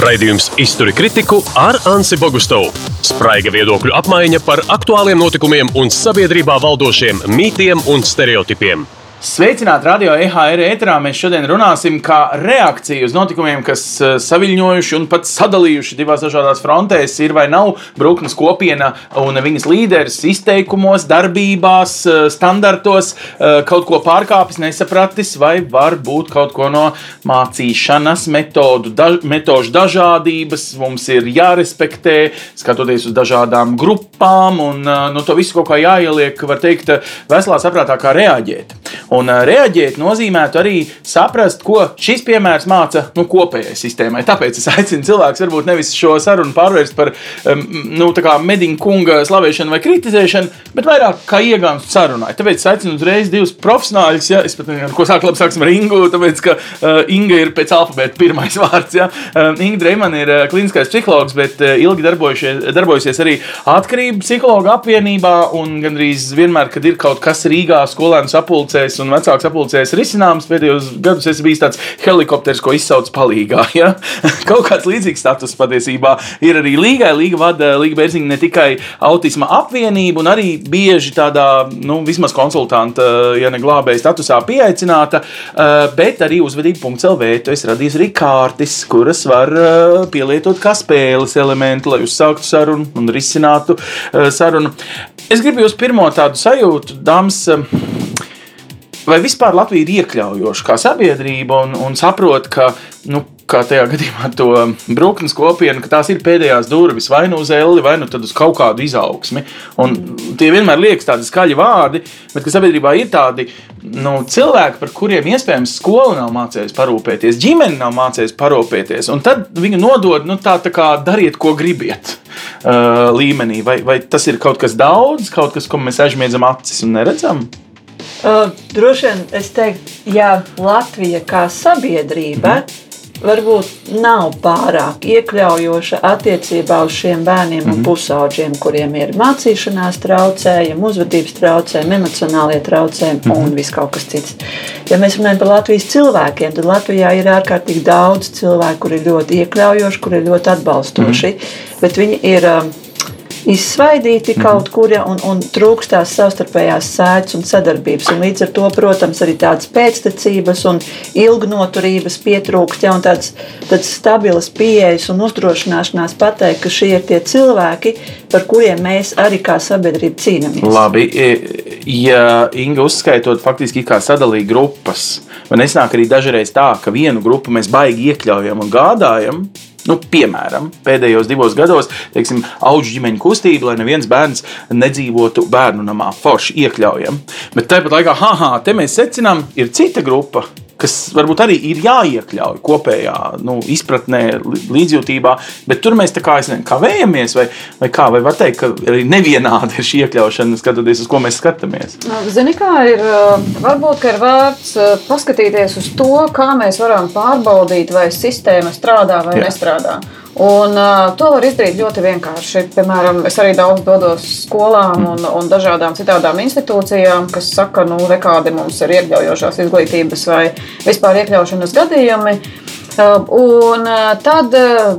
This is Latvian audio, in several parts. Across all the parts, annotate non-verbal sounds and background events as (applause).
Raidījums Izturi kritiku ar Ansi Bogustovu. Spraiga viedokļu apmaiņa par aktuāliem notikumiem un sabiedrībā valdošiem mītiem un stereotipiem. Sveicināti radio EHR ēterā. Mēs šodien runāsim kā reakcija uz notikumiem, kas eh, saviņojuši un pat sadalījuši divās dažādās frontēs. Ir vai nav Brūknes kopiena un viņas līderis izteikumos, darbībās, eh, standartos eh, kaut ko pārkāpis, nesapratis, vai varbūt kaut ko no mācīšanas metodu, daž, metožu dažādības mums ir jārespektē, skatoties uz dažādām grupām un nu, to visu kaut kā jāieliek, var teikt, veselā saprātā, kā reaģēt. Un reaģēt nozīmētu arī saprast, ko šis piemērs māca nu, kopējai sistēmai. Tāpēc es aicinu cilvēkus varbūt nevis šo sarunu pārvērst par um, nu, mediņu kunga slavēšanu vai kritizēšanu, bet vairāk kā iegānstu sarunai. Tāpēc es aicinu uzreiz divus profesionāļus. Ja? Es pat nezinu, ko sāk labi sāksim ar Ingu, tāpēc ka uh, Inga ir pēc alfabēta pirmais (laughs) vārds. Ja? Uh, Inga Dreimana ir uh, kliniskais psihologs, bet uh, ilgi darbojusies arī atkarību psihologu apvienībā un gandrīz vienmēr, kad ir kaut kas Rīgā skolēnu sapulcēs un vecāks apulcēs risināms. Pēdējos gados es biju tāds helikopters, ko izsauc palīgā. (laughs) Ja? Kaut kāds līdzīgs status patiesībā ir arī Līgai. Līga vada Līga Bērziņa ne tikai autisma apvienību, un arī bieži tādā, nu, vismaz konsultanta, ja ne glābēja statusā pieaicināta, eh, bet arī uzvedība.lv. Tu esi radījis arī kārtis, kuras var eh, pielietot kā spēles elementu, lai uzsāktu sarunu un risinātu eh, sarunu. Es gribu jūs pirmo tādu sajūtu, dāmas vai vispār Latvija ir iekļaujoša kā sabiedrība un, un saprot, ka, nu, kā tajā gadījumā, to brūknes kopienu, ka tās ir pēdējās durvis vai nu uz elli, vai nu uz kaut kādu izaugsmi. Un tie vienmēr liekas tādi skaļi vārdi, bet ka sabiedrībā ir tādi nu, cilvēki, par kuriem iespējams skola nav mācījusi parūpēties, ģimene nav mācījusi parūpēties. Un tad viņu nodod nu, tā, tā kā dariet, ko gribiet. Uh, līmenī. Vai, vai tas ir kaut kas daudz, kaut kas, ko mēs aizmiedzam acis un neredzam? Uh, droši vien es teiktu, ja Latvija kā sabiedrība mm varbūt nav pārāk iekļaujoša attiecībā uz šiem bērniem mm un mhm. pusaudžiem, kuriem ir mācīšanās traucējumi, uzvedības traucējumi, emocionālie traucējumi mm un viss kaut kas cits. Ja mēs runājam par Latvijas cilvēkiem, tad Latvijā ir ārkārtīgi daudz cilvēku, kuri ir ļoti iekļaujoši, kuri ir ļoti atbalstoši, mm bet viņi ir. Um, izsvaidīti mm -hmm. kaut kur, ja, un, un trūkst tās savstarpējās sēdes un sadarbības. Un līdz ar to, protams, arī tādas pēctecības un ilgnoturības pietrūkst, ja, un tādas, tādas stabilas pieejas un uzdrošināšanās pateikt, ka šie ir tie cilvēki, par kuriem mēs arī kā sabiedrība cīnāmies. Labi, e, ja Inga uzskaitot faktiski kā sadalīja grupas, vai nesnāk arī dažreiz tā, ka vienu grupu mēs baigi iekļaujam un gādājam, Nu, piemēram, pēdējos divos gados, teiksim, augu ģimeņu kustība, lai neviens bērns nedzīvotu bērnu namā, forši iekļaujam. Bet tāpat laikā, ha, te mēs secinām, ir cita grupa, kas varbūt arī ir jāiekļauj kopējā nu, izpratnē, līdzjūtībā, bet tur mēs tā kā nezinu, kavējamies, vai, vai kā, vai var teikt, ka arī nevienāda ir šī iekļaušana, skatoties, uz ko mēs skatāmies. Zini, kā ir, varbūt ir vērts paskatīties uz to, kā mēs varam pārbaudīt, vai sistēma strādā vai Jā. nestrādā. Un, uh, to var izdarīt ļoti vienkārši. Piemēram, es arī daudz dodos skolām un, un dažādām citām institūcijām, kas saka, nu, kādi mums ir iekļaujošās izglītības vai vispār iekļaušanas gadījumi. Un tad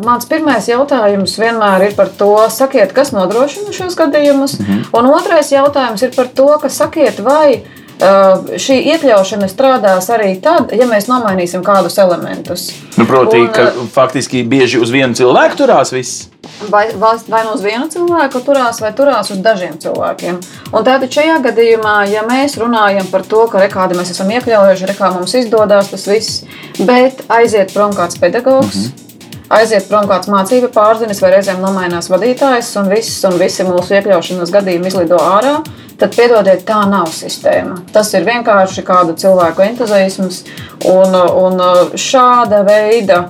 mans pirmais jautājums vienmēr ir par to, sakiet, kas nodrošina šos gadījumus. Mhm. Un otrais jautājums ir par to, ka sakiet, vai šī iekļaušana strādās arī tad, ja mēs nomainīsim kādus elementus. Nu, proti, un, ka faktiski bieži uz vienu cilvēku turās viss. Vai, vai nu uz vienu cilvēku turās, vai turās uz dažiem cilvēkiem. Un tātad šajā gadījumā, ja mēs runājam par to, ka rekādi mēs esam iekļaujuši, rekā mums izdodas tas viss, bet aiziet prom kāds pedagogs. Mm -hmm aiziet prom kāds mācību pārzinis, vai reizēm nomainās vadītājs, un viss, un visi mūsu iekļaušanas gadījumi izlido ārā, tad piedodiet, tā nav sistēma. Tas ir vienkārši kāda cilvēku entuziasms, un, un šāda veida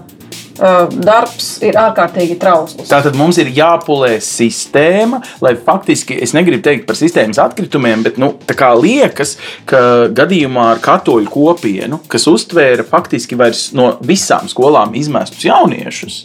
darbs ir ārkārtīgi trausls. Tātad mums ir jāpulē sistēma, lai faktiski, es negribu teikt par sistēmas atkritumiem, bet nu, liekas, ka gadījumā ar katoļu kopienu, kas uztvēra faktiski no visām skolām izmestus jauniešus,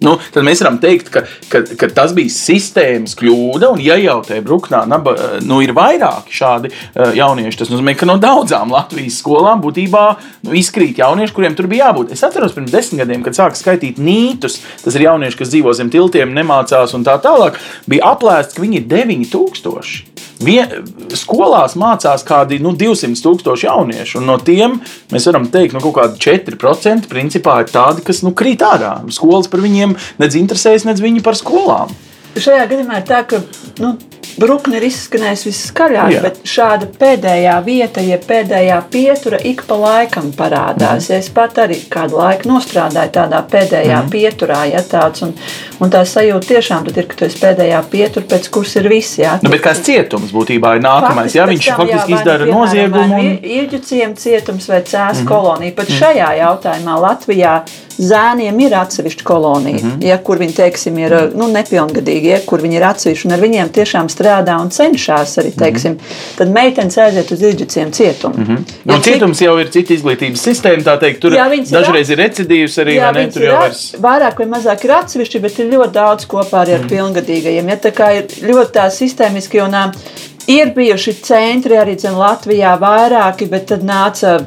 Nu, tad mēs varam teikt, ka, ka, ka tas bija sistēmas kļūda. Un, ja jau tajā brūknā naba, nu, ir vairāki šādi uh, jaunieši, tas nozīmē, ka no daudzām Latvijas skolām būtībā nu, izkrīt jaunieši, kuriem tur bija jābūt. Es atceros pirms desmit gadiem, kad sāka skaitīt nītus. Tas ir jaunieši, kas dzīvo zem tiltiem, nemācās un tā tālāk. Bija aplēsts, ka viņi ir 9000. Vien, skolās mācās kādi nu, 200 tūkstoši jauniešu, un no tiem mēs varam teikt, ka nu, kaut kādi 4% principā ir tādi, kas nu, krīt ārā. Skolas par viņiem nedz interesējas, nedz viņi par skolām. Šajā gadījumā ir tā, ka nu, brūkne ir izskanējis viskaļāk, Jā. bet šāda pēdējā vieta, ja pēdējā pietura ik pa laikam parādās. Mm. Es pat arī kādu laiku nostrādāju tādā pēdējā mm. pieturā, ja tāds, un, un tā sajūta tiešām ir, ka tu esi pēdējā pietura, pēc kuras ir visi. Ja, Nu, bet kāds cietums būtībā ir nākamais? Jā, viņš faktiski izdara noziegumu. Un... Ilģuciem cietums vai cēs mm kolonija. Pat mm šajā jautājumā Latvijā zēniem ir atsevišķa kolonija, mm Mhm. -hmm. ja, kur viņi teiksim, ir nu, nepilngadīgi, ja, kur viņi ir atsevišķi un ar viņiem tiešām strādā un cenšas arī. Teiksim, mm -hmm. Tad meitenes aiziet uz ilģuciem cietumu. Mm -hmm. Nu, un cietums jau ir cita izglītības sistēma, tā teikt, tur Jā, ir dažreiz ir recidīvs arī, Jā, ne? Tur ir jau at- vairs. vairāk vai mazāk ir atsevišķi, bet ir ļoti daudz kopā arī ar mm. pilngadīgajiem. Ja, tā kā ir ļoti tā sistēmiski un ir bijuši centri arī dzen, Latvijā vairāki, bet tad nāca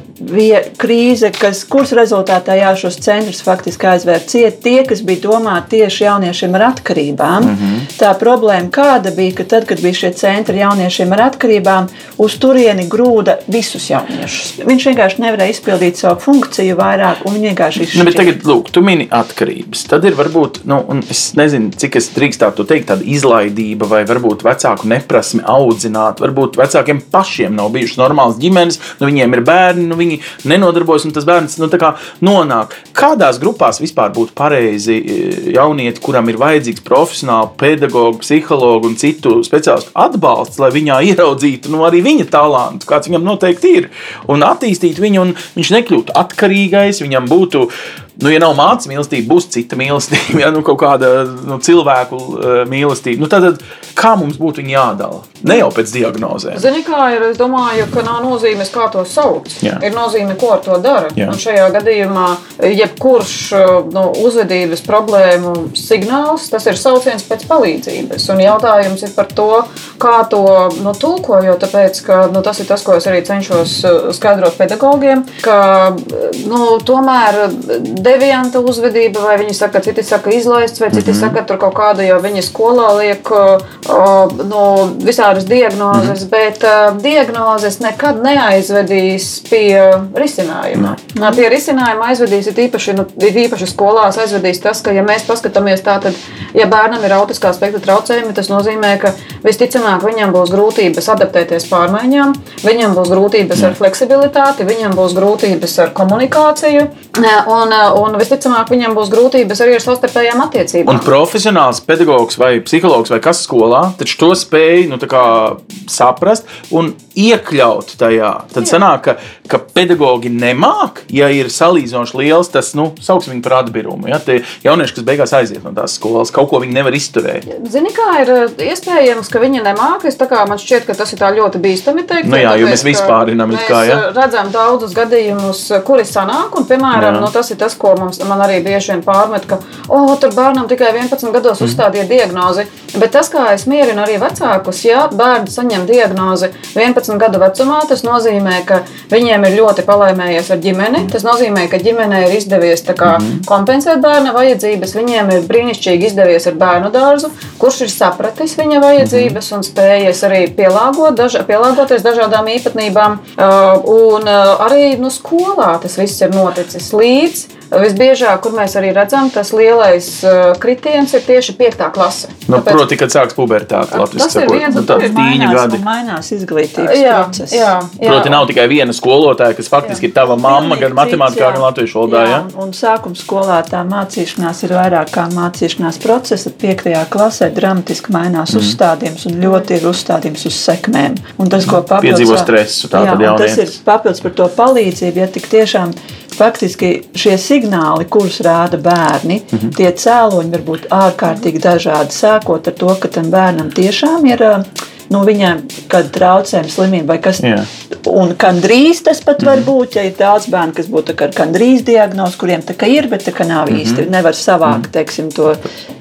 krīze, kas, kuras rezultātā jā, šos centrus faktiski aizvērt ciet tie, kas bija domāti tieši jauniešiem ar atkarībām. Mm -hmm. Tā problēma kāda bija, ka tad, kad bija šie centri jauniešiem ar atkarībām, uz turieni grūda visus jauniešus. Viņš vienkārši nevarēja izpildīt savu funkciju vairāk, un viņi vienkārši Nu, bet izšķīra. tagad, lūk, tu mini atkarības. Tad ir varbūt, nu, un es nezinu, cik es drīkstētu teikt, tāda izlaidība vai varbūt vecāku neprasme audzināt. Varbūt vecākiem pašiem nav bijušas normālas ģimenes, nu, viņiem ir bērni, nu, viņi nenodarbojas, un tas bērns nu, kā nonāk. Kādās grupās vispār būtu pareizi e, jaunieti, kuram ir vajadzīgs profesionāli pedagogu, psihologu un citu speciālistu atbalsts, lai viņā ieraudzītu nu, arī viņa talantu, kāds viņam noteikti ir, un attīstītu viņu, un viņš nekļūtu atkarīgais, viņam būtu. Nu, ja nav mācība mīlestība, būs cita mīlestība, (laughs) ja nu, kaut kāda nu, cilvēku uh, mīlestība. Nu, tad, kā mums būtu jādala? Ne jau pēc diagnozēm. Zini, kā ir? Es domāju, ka nav nozīmes, kā to sauc. Jā. Ir nozīme, ko ar to dara. Jā. Un šajā gadījumā, jebkurš nu, uzvedības problēmu signāls, tas ir sauciens pēc palīdzības. Un jautājums ir par to, kā to nu, tulko, jo tāpēc, ka, nu, tas ir tas, ko es arī cenšos uh, skaidrot pedagogiem, ka nu, tomēr devianta uzvedība, vai viņi saka, citi saka izlaists, vai citi mm -hmm. saka, tur kaut kāda jau viņa skolā liek uh, nu, visādas diagnozes, mm -hmm. bet uh, diagnozes nekad neaizvedīs pie risinājuma. No. Pie risinājuma aizvedīs ir īpaši, nu, ir īpaši skolās aizvedīs tas, ka, ja mēs paskatāmies tā, tad, ja bērnam ir autiskā spektra traucējumi, tas nozīmē, ka visticamāk viņam būs grūtības adaptēties pārmaiņām, viņam būs grūtības ar fleksibilitāti, viņam būs grūtības ar komunikāciju, un, un visticamāk viņam būs grūtības arī ar savstarpējām attiecībām. Un profesionāls pedagogs vai psihologs vai kas skolā, to spēj nu, kā saprast un iekļaut tajā. Tad sanāk, ka, ka pedagogi nemāk, ja ir salīdzinoši liels tas, nu, sauksim viņu par atbirumu. Ja? Tie jaunieši, kas beigās aiziet no tās skolas, kaut ko viņi nevar izturēt. Zini, kā ir eh, iespējams, ka viņi nemākas. Man šķiet, ka tas ir tā ļoti bīstami teikt. Nu jā, jo tāpēc, mēs ka vispārinām mēs kā, ja? eh, redzam daudzus gadījumus, eh, kuri sanāk. Un, piemēram, Jā. nu, tas ir tas, ko mums, man arī bieži vien pārmet, ka oh, tur bērnam tikai 11 gados Mhm. uzstādīja diagnozi. Bet tas, kā es mierinu arī vecākus, ja bērns saņem diagnozi 11 gadu vecumā, tas nozīmē, ka viņiem ir ļoti palaimējies ar ģimeni. Tas nozīmē, ka ģimenei ir izdevies kā, Mhm. kompensēt bērna vajadzības. Viņiem ir brīnišķīgi izdevies ar bērnu dārzu, kurš ir sapratis viņa vajadzības un spējis arī pielāgot, daž, pielāgoties dažādām īpatnībām. Uh, un uh, arī nu, skolā tas viss ir noticis līdz. Visbiežāk, kur mēs arī redzam, tas lielais uh, kritiens ir tieši 5. klase. Nu, Tāpēc- proti, kad sāks pubertāte, Tas Latvijas ir viens, tur ir tīņa mainās, gadi. un mainās izglītības Jā, process. jā, jā. Proti, nav tikai viena skolotāja, kas faktiski ir tava mamma, gan matemātikā, gan jā. latviešu valodā. Jā, Ja? un, un sākuma skolā tā mācīšanās ir vairāk kā mācīšanās procesa. Piektajā klasē dramatiski mainās mm. uzstādījums un ļoti ir uzstādījums uz sekmēm. Un tas, ko papildus, Piedzīvo stresu, tā jā, tad un tas ir papildus par to palīdzību, ja tik tiešām faktiski šie signāli, kurus rāda bērni, mm. -hmm. tie cēloņi var būt ārkārtīgi dažādi. Sākot ar to, ka tam bērnam tiešām ir. ā, Nu, viņam kāda traucējuma, slimība vai kas Jā. Un gandrīz tas pat var būt, ja ir daudz bērnu, kas būtu ar gandrīz diagnozi, kuriem tā kā ir, bet tā kā nav īsti. Nevar savākt teiksim, to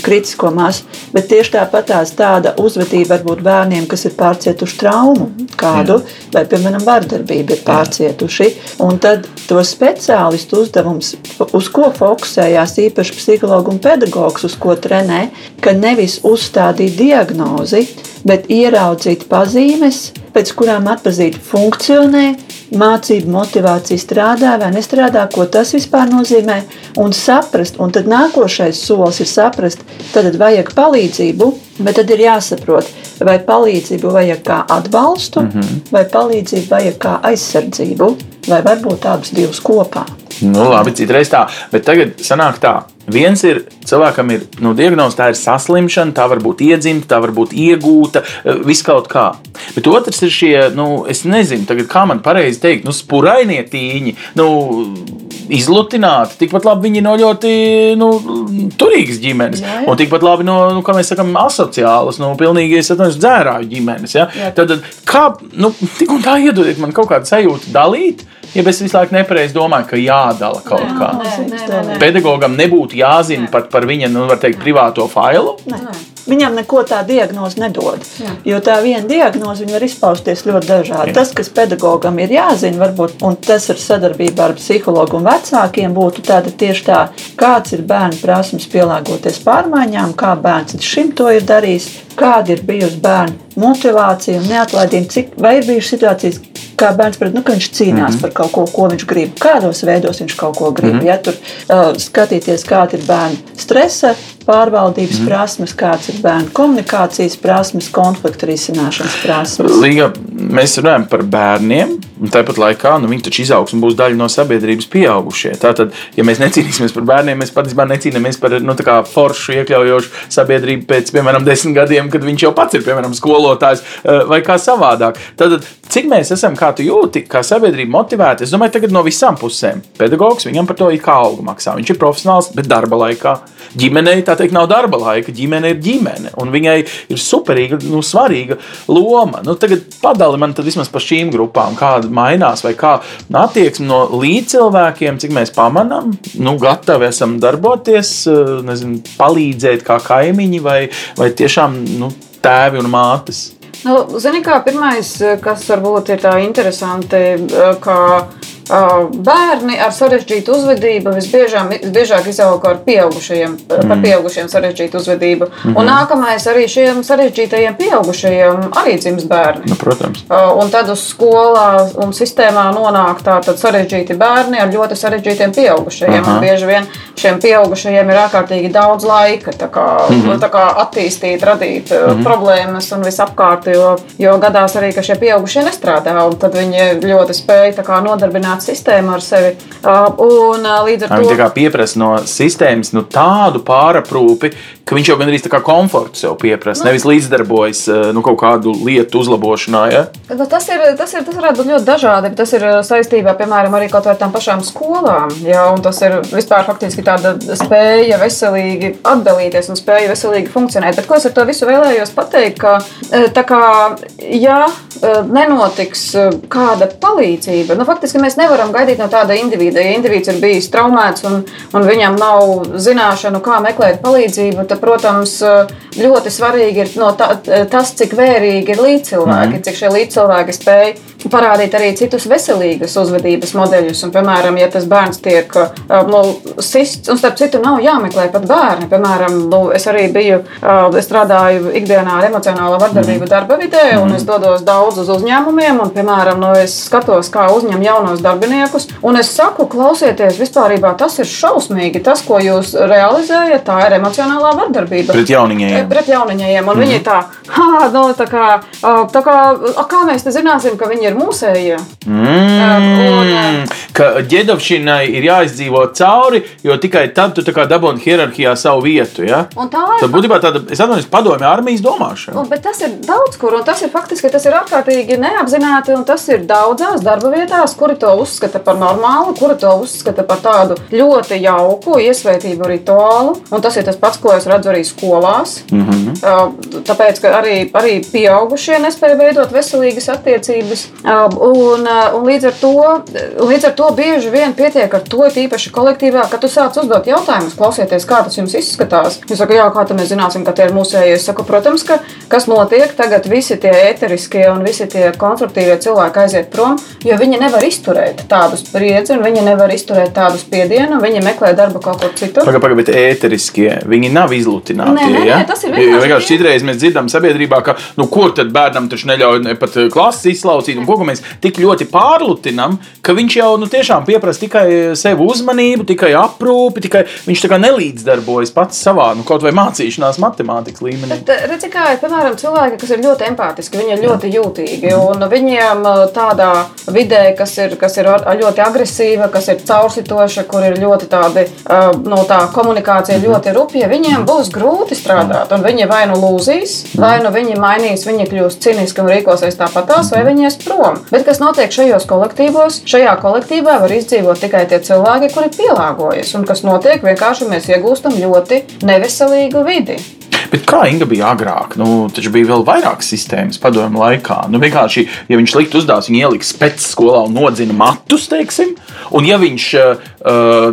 kritisko masu. Bet tieši tāpat tās tāda uzvedība var būt bērniem, kas ir pārcietuši traumu kādu, vai, piemēram, vardarbību ir pārcietuši. Un tad to speciālistu uzdevums, uz ko fokusējās īpaši psihologi un pedagogs, uz ko trenē, ka nevis uzstādīt diagnozi, bet ieraudzīt pazīmes, pēc kurām atpazīt funkcionē, mācību motivācija strādā vai nestrādā, ko tas vispār nozīmē, un saprast. Un tad nākošais solis ir saprast, tad vajag palīdzību, bet tad ir jāsaprot, vai palīdzību vajag kā atbalstu, mm -hmm. vai palīdzību vajag kā aizsardzību, vai varbūt abas divas kopā. Nu, labi, citreiz tā, bet tagad sanāk tā. Viens ir cilvēkam, ir nu, diagnoze, tā ir saslimšana, tā var būt iedzimta, tā var būt iegūta, eh, viss kaut kā. Bet otrs ir šie, nu, es nezinu, tagad, kā man pareizi teikt, nu, spurainie tīņi, nu, izlutināti. Tikpat labi viņi no ļoti nu, turīgas ģimenes, jā, jā. un tikpat labi no, nu, kā mēs sakām, asociālas, nu, pilnīgi atvainojos, dzērāju ģimenes. Ja? Jā. Tad, kā, nu, tik un tā iedodiet man kaut kādu sajūtu dalīt. Ja es visu laiku nepareizi domāju, ka jādala kaut nē, kā. Nē, nē, nē. Pedagogam nebūtu jāzina par, par viņa nu, teikt, privāto failu. Nē. Viņam neko tā diagnoze nedod. Jā. Jo tā viena diagnoze var izpausties ļoti dažādi. Jā. Tas, kas pedagogam ir jāzina, varbūt, un tas ir sadarbībā ar psihologu un vecākiem, būtu tieši tā, kāds ir bērnu prasmes pielāgoties pārmaiņām, kā bērns šim to ir darījis, kāda ir bijusi bērnu motivācija un neatlaidība, cik vai ir bijušas situācijas, kā bērns pret, nu, ka viņš cīnās mm -hmm. par kaut ko, ko viņš grib, kādos veidos viņš kaut ko grib. Mm -hmm. Ja tur uh, skatīties, kāda ir bērna stresa pārvaldības mm. prasmes, kādas ir bērnu komunikācijas prasmes, konfliktu risināšanas prasmes. Līga, mēs runājam par bērniem, un tāpat laikā nu, viņi taču izaugs un būs daļa no sabiedrības pieaugušie. Tātad, ja mēs necīnīsimies par bērniem, mēs patiesībā necīnāmies par nu, foršu, iekļaujošu sabiedrību pēc, piemēram, desmit gadiem, kad viņš jau pats ir, piemēram, skolotājs eh, vai kā savādāk. Tad, cik mēs esam, kā tu jūti, kā sabiedrība motivēti, es domāju, tagad no visām pusēm. Pedagogs viņam par to ir kā algu maksā. Viņš ir profesionāls, bet darba laikā ģimenei tā teikt, nav darba laika. Ģimene ir ģimene, un viņai ir superīga, nu, svarīga loma. Nu, tagad padali man vismaz par šīm grupām, kāda mainās, vai kā attieksme no līdzcilvēkiem, cik mēs pamanām, nu, gatavi esam darboties, eh, nezinu, palīdzēt kā kaimiņi, vai, vai tiešām nu, tēvi un mātes. Nu, Zini, kā pirmais, kas varbūt ir tā interesanti, eh, ka Bērni ar sarežģītu uzvedību visbiežāk, visbiežāk izaug ar pieaugušajiem, mm. par pieaugušiem sarežģītu uzvedību. Mm -hmm. Un nākamais arī šiem sarežģītajiem pieaugušajiem arī dzimst bērni. Nu, protams. Un tad uz skolā un sistēmā nonāk tātad sarežģīti bērni ar ļoti sarežģītiem pieaugušajiem. Un bieži vien šiem pieaugušajiem ir ārkārtīgi daudz laika tā kā, mm -hmm. tā kā attīstīt, radīt mm -hmm. problēmas un visapkārt, jo, jo gadās arī, ka šie pieaugušie nestrādā. Un tad viņi ļoti spēj nodarbināt apmierināt sistēmu ar sevi. Un, līdz ar to viņi pieprasa no sistēmas nu, tādu pāraprūpi, ka viņš jau gandrīz tā kā komfortu sev pieprasa, nu, nevis līdzdarbojas nu, kaut kādu lietu uzlabošanā. Ja? Nu, tas, ir, tas, ir, tas varētu būt ļoti dažādi. Tas ir saistībā, piemēram, arī ar tām pašām skolām. Ja? Tas ir vispār faktiski tāda spēja veselīgi atdalīties un spēja veselīgi funkcionēt. Bet ko es ar to visu vēlējos pateikt? Ka, kā, ja nenotiks kāda palīdzība, nu, faktiski mēs nevaram gaidīt no tāda individa. Ja indivīds ir bijis traumēts un, un viņam nav zināšanu, kā meklēt palīdzību, tad, protams, ļoti svarīgi ir no tā, tas, cik vērīgi ir līdzcilvēki, mm. cik šie līdzcilvēki spēj parādīt arī citus veselīgas uzvedības modeļus. Un, piemēram, ja tas bērns tiek nu, sists, un starp citu nav jāmeklē pat bērni. Piemēram, nu, es arī biju, es strādāju ikdienā ar emocionālo vardarbību mm. darba vidē, un mm. es dodos daudz uz uzņēmumiem, un, piemēram, nu, es skatos, kā uzņem jaunos darbiniekus. Un es saku, klausieties, vispār tas ir šausmīgi. Tas, ko jūs realizējat, tā ir emocionālā vardarbība. Pret jauniņiem. Pret jauniņiem. Un mm -hmm. viņi tā, ha, nu, tā kā, tā kā, kā mēs te zināsim, ka viņi ir mūsējie? Mm. Un, ka ģēdovšinai ir jāizdzīvo cauri, jo tikai tad tu dabūni hierarhijā savu vietu. Ja? Tā ir būtībā tāda, es atvainojos, padomju armijas domāšana. Un, bet tas ir daudz kur, un tas ir faktiski tas ir ārkārtīgi neapzināti. un Tas ir daudzās darba vietās, kuri to uzskata par normālu, kuri to uzskata par tādu ļoti jauku, iesvētību rituālu. Un tas ir tas pats, ko es redzu arī skolās. Mm -hmm. Tāpēc, ka arī, arī pieaugušie nespēja veidot veselīgas attiecības. Un, un līdz, ar to, līdz ar to bieži vien pietiek ar to, īpaši kolektīvā, ka tu sāc uzdot jautājumus, klausieties, kā tas jums izskatās. Jūs sakat, jā, kā tad mēs zināsim, ka tie ir mūsēji. Es saku, protams, ka kas notiek tagad, visi tie eteriskie un visi tie konstruktīvie cilvēki aiziet prom, jo viņi nevar izturēt tādu spriedzi, un viņi nevar izturēt tādu spiedienu, un viņi meklē darbu kaut kur citur. Pagaidām, paga, bet ēteriskie viņi nav izlutināti. Nē, nē, ja? nē, tas ir Jo vienkārši vienkārši tie- citreiz mēs dzirdam sabiedrībā, ka nu, kur tad bērnam taču neļauj ne pat klases izslaucīt, un ko ka mēs tik ļoti pārlutinam, ka viņš jau nu, tiešām pieprasa tikai sev uzmanību, tikai aprūpi, tikai viņš tā kā nelīdzdarbojas pats savā, nu, kaut vai mācīšanās matemātikas līmenī. Bet, eh, redzi, kā ir piemēram cilvēki, kas ir ļoti empātiski, viņi ir ļoti jūtīgi. Un viņiem eh, tādā vidē, kas ir, kas ir ļoti agresīva, kas ir caursitoša, kur ir ļoti tādi, eh, nu, tā komunikācija ļoti rupja, viņiem būs grūti strādāt. Un viņi vai nu lūzīs, vai nu viņi mainīs, viņi kļūs ciniski un rīkosies tāpatās, vai viņi ies prom. Bet kas notiek šajos kolektīvos? Šajā kolektīvā var izdzīvot tikai tie cilvēki, kuri pielāgojas. Un kas notiek? Vienkārši mēs iegūstam ļoti neveselīgu vidi. Bet kā Inga bija agrāk? Nu, taču bija vēl vairāk sistēmas padomju laikā. Nu, vienkārši, ja viņš likt uzdevums, viņa ieliks pēc skolā un nodzina matus, teiksim, un ja viņš uh,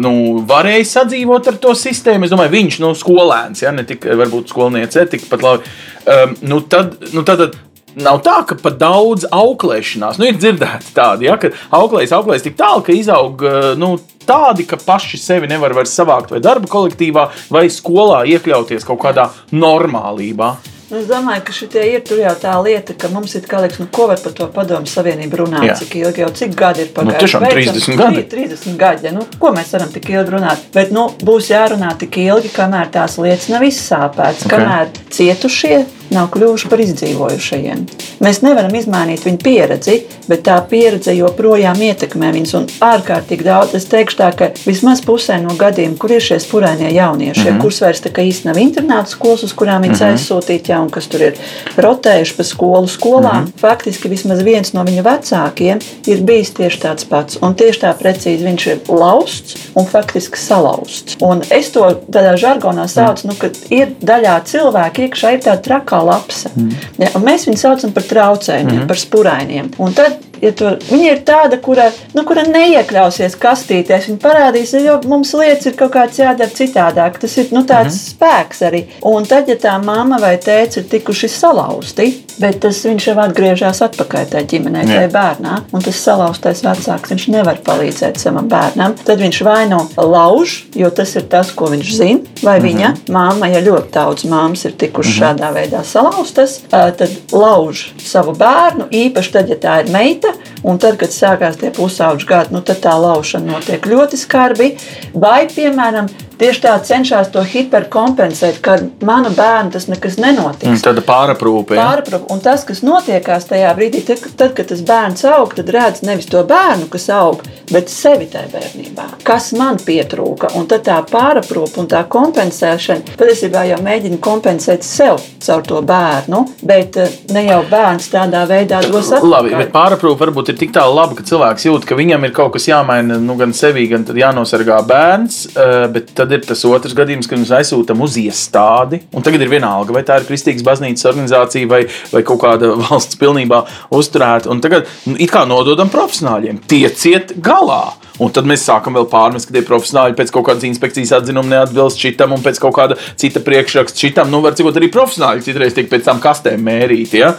nu, varēja sadzīvot ar to sistēmu, es domāju, viņš, nu, skolēns, ja ne tikai varbūt skolniece, tikpat labi, um, nu, tad, nu, tad, tad Nav tā, ka pat daudz auklēšanās, nu, ir dzirdēts tādi, ja, ka auklējas, auklējas tik tālu, ka izaug uh, nu, tādi, ka paši sevi nevar vairs savākt vai darba kolektīvā, vai skolā iekļauties kaut kādā normālībā. Nu, Es domāju, ka šitie ir tur jau tā lieta, ka mums ir kā liekas, nu, ko var par to padomu savienību runāt. Jā. Cik ilgi jau cik gadi ir pagājuši? Nu, tiešām Beidzam, 30 gadi. 30 gadi. Ja? Nu, ko mēs varam tik ilgi runāt? Bet nu, būs jārunā tik ilgi, kamēr tās lietas nav izsāpētas, Ok. okay. kamēr cietušie nav kļuvuši par izdzīvojušajiem. Mēs nevaram izmainīt viņu pieredzi, bet tā pieredze joprojām ietekmē viņus. Un ārkārtīgi daudz, es teikšu tā, ka vismaz pusē no gadiem, kur ir šie spurainie jaunieši, mm -hmm. kurus vairs tā kā īsti nav internāta skolas, uz kurām viņas mm -hmm. aizsūtīt, ja, un kas tur ir rotējuši pa skolu skolām, mm -hmm. faktiski vismaz viens no viņu vecākiem ir bijis tieši tāds pats. Un tieši tā precīzi viņš ir lausts un faktiski salauzts. Un es to tādā žargonā saucu, nu, ka ir daļā cilvēki iekšā ir tāda trakā lapsa. Mm. Ja, mēs viņu saucam par traucējumiem, mm. par spurainiem. Un tad, ja to, viņa ir tāda, kura, nu, kura neiekļausies kastītēs. Viņa parādīs, jo mums lietas ir kaut kāds jādara citādāk. Tas ir nu, tāds mm. spēks arī. Un tad, ja tā mamma vai tēvs ir tikuši salauzti, bet tas viņš jau atgriežas atpakaļ tajā ģimenē, tajā bērnā, un tas salauztais vecāks viņš nevar palīdzēt savam bērnam, tad viņš vai nu lauž, jo tas ir tas, ko viņš zina, vai viņa mamma, ja ļoti daudz māmas ir tikušas šādā veidā salauztas, tad lauž savu bērnu, īpaši tad, ja tā ir meita, un tad, kad sākās tie pusauģi gadi, nu, tad tā laušana notiek ļoti skarbi, vai, piemēram, tieši tā cenšas to hiperkompensēt, ka manu bērnu tas nekas nenotiks. Mm, Tāda pāraprūpe. ja? Pārprop, un tas, kas notiekās tajā brīdī, tad, tad kad tas bērns aug, tad redz nevis to bērnu, kas aug, bet sevi tajā bērnībā. Kas man pietrūka? Un tad tā pārprop un tā kompensēšana patiesībā jau mēģina kompensēt sev caur to bērnu, bet eh, ne jau bērns tādā veidā dos atpakaļ. Labi, bet pāraprūpe varbūt ir tik tālu laba, ka cilvēks jūt, ka viņam ir kaut kas jāmaina nu, gan sevī, gan jānosargā bērns. eh, Bet tad ir tas otrs gadījums, kad mēs aizsūtām uz iestādi. Tagad ir vienalga, vai tā ir kristīgas baznīcas organizācija vai, vai kaut kāda (laughs) valsts pilnībā uzturēta. Un tagad nu, it kā nododam profesionāļiem, tieciet galā. Un tad mēs sākam vēl pārmest, ka tie profesionāļi pēc kaut kādas inspekcijas atzinuma neatbilst šitam, un pēc kaut kāda cita priekšraksta šitam. Nu, var cikot arī profesionāļi citreiz tiek pēc tam kastēm mērīti. Ja?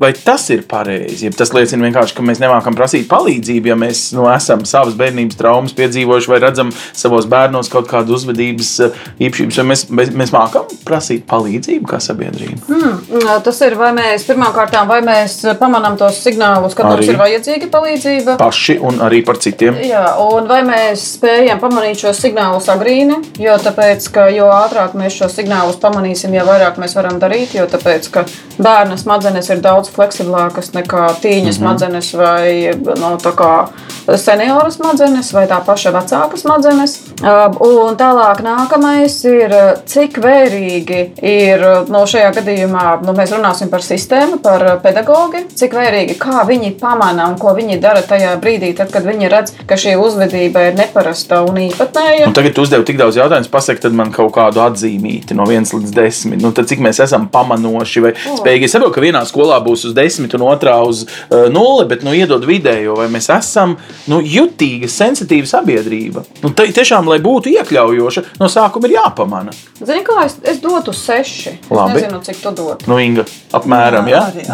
Vai tas ir pareizi? Ja tas liecina vienkārši, ka mēs nemākam prasīt palīdzību, ja mēs nu, esam savas bērnības traumas piedzīvojuši, vai redzam savos bērnos kaut kādu uzvedības eh, īpašības, vai mēs, mēs, mēs mākam prasīt palīdzību kā sabiedrība. Mm, Tas ir, vai mēs pirmkārt, vai mēs pamanām tos signālus, ka mums ir vajadzīga palīdzība. Paši un arī par citiem. Jā, un vai mēs spējam pamanīt šos signālus agrīni? Jo, tāpēc, ka, jo ātrāk mēs šos signālus pamanīsim, jo vairāk mēs varam darīt. Jo tāpēc, ka bērna smadzenes ir daudz daudz fleksiblākas nekā tīņa smadzenes vai no, tā kā seniora smadzenes vai tā paša vecāka smadzenes. Un tālāk nākamais ir, cik vērīgi ir no šajā gadījumā, nu, mēs runāsim par sistēmu, par pedagogu, cik vērīgi, kā viņi pamana un ko viņi dara tajā brīdī, tad, kad viņi redz, ka šī uzvedība ir neparasta un īpatnēja. Un tagad tu uzdevi tik daudz jautājumu, pasaki tad man kaut kādu atzīmīti no 1 līdz 10. Nu, tad cik mēs esam pamanoši vai spējīgi. Es saprotu, ka vienā skolā būs uz 10 un otrā uz uh, 0, bet nu, iedod vidējo, vai mēs esam nu, jutīga, sensitīva sabiedrība. Nu, te, tiešām, lai būtu iekļaujoša, no sākuma ir jāpamana. Zini, kā es, es dotu seši. Labi. Es nezinu, cik tu dod. Nu, Inga, apmēram, Jā, ja? arī,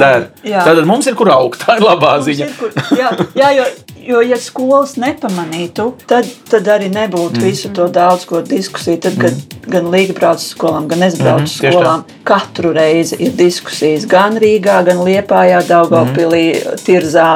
arī. Tātad mums ir kur augt, tā ir labā Mums ziņa. ir, kur- Jā, jā jo, jo, ja skolas nepamanītu, tad, tad arī nebūtu mm. visu to daudz ko diskusiju. Tad, kad mm. gan Līga brauc uz skolām, gan es braucu uz Mhm, tieši tā. skolām, katru reizi ir diskusijas gan Rīgā, gan Liepājā, Daugavpilī, Mhm. Tirzā.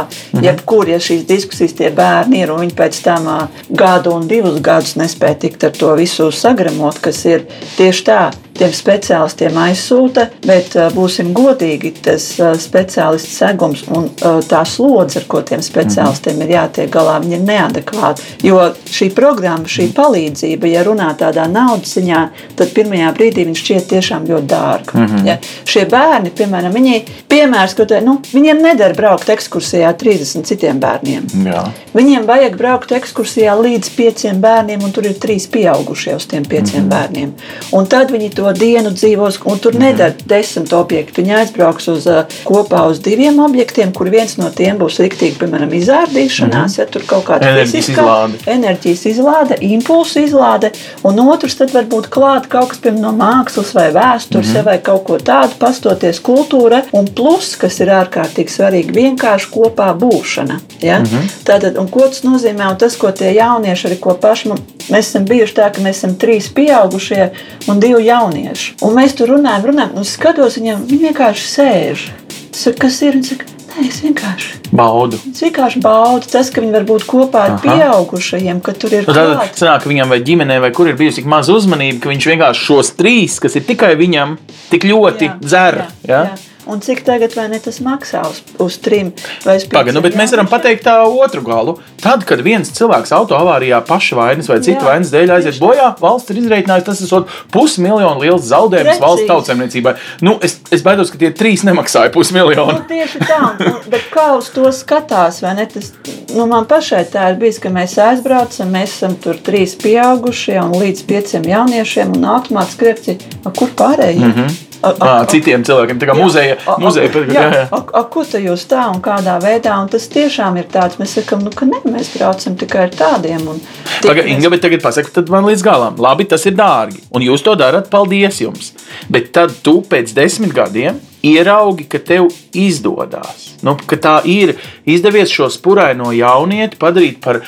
Jebkur, ja šīs diskusijas tie bērni ir un viņi pēc tam gadu un divus gadus nespēja tikt ar to visu sagramot, kas ir tieši tā. Tiem speciālistiem aizsūta, bet uh, būsim godīgi, tas uh, speciālists segums un uh, tā slodze, ar ko tiem speciālistiem ir jātiek galā, ir neadekvāti. Jo šī programma, šī palīdzība, ja runā tādā naudas ziņā, tad pirmajā brīdī viņš šķiet tiešām ļoti dārga. Mm -hmm. ja? Šie bērni, piemēram, viņi, piemērs, te, nu, viņiem nedara braukt ekskursijā 30 citiem bērniem. Jā. Viņiem vajag braukt ekskursijā līdz pieciem bērniem, un tur ir trīs pieaugušie uz tiem pieciem mm -hmm. bērniem. Un tad viņi to dienu dzīvos, un tur nedara desmit objektu. Viņi aizbrauks uz, uh, kopā uz diviem objektiem, kur viens no tiem būs rīktīgi, piemēram, izrādīšanās, mm -hmm. ja tur kaut kāda Enerģijas izlāde. enerģijas izlāde, impulsu izlāde, un otrs tad var būt klāt kaut kas piemēram, no mākslas vai vēstures, mm -hmm. vai kaut ko tādu, pastoties kultūra, un plus, kas ir ārkārtīgi svarīgi, vienkārši kopā būšana. Ja? Mm -hmm. Tātad, un ko tas nozīmē, un tas, ko tie jaunieši arī ko paši, mēs esam bijuši tā, ka mēs esam trīs pieaugušie un divi jaunieši. Un mēs tur runājam, runājam, un es skatos viņiem, viņi vienkārši sēž. Es saku, kas ir? Viņi saka, nē, es vienkārši. Baudu. Es vienkārši baudu tas, ka viņi var būt kopā ar Aha. pieaugušajiem, ka tur ir Nu, Tad klāt. sanāk, ka viņam vai ģimenē, vai kur ir bijusi tik maza uzmanība, ka viņš vienkārši šos trīs, kas ir tikai viņam, tik ļoti Jā, dzer. jā, Ja? jā. Un cik tagad vai ne tas maksā uz, uz trim vai uz Pagaid, nu, bet mēs varam pateikt tā otru galu. Tad, kad viens cilvēks autoavārijā paša vainas vai citu Jā, vainas dēļ aiziet bojā, valsts ir izreikinājusi, tas ir pusmiljonu liels zaudējums Precīzi. valsts tautsēmniecībai. Nu, es, es baidos, ka tie trīs nemaksāja pusmiljonu. Nu, tieši tā, nu, bet kā uz to skatās? vai ne? Tas, nu, man pašai tā ir bijis, ka mēs aizbraucam, mēs esam tur trīs pieaugušie un līdz pieciem jauniešiem, un automātiski reakcija, "A, kur pārējie? Mm -hmm. A, Ā, Citiem cilvēkiem, tā kā muzeja, A- a- muzeja jā, jā, jā. A, a, ko tu jūs tā un kādā veidā? Un tas tiešām ir tāds, mēs sakām, nu, ka ne, mēs braucam tikai ar tādiem. Pagaid, tiekamies- Inga, bet tagad pasaki, tad man līdz galam. Labi, tas ir dārgi. Un jūs to darat, paldies jums. Bet tad tu pēc desmit gadiem ieraugi, ka tev izdodas. Nu, ka tā ir izdevies šo spuraino jaunieti padarīt par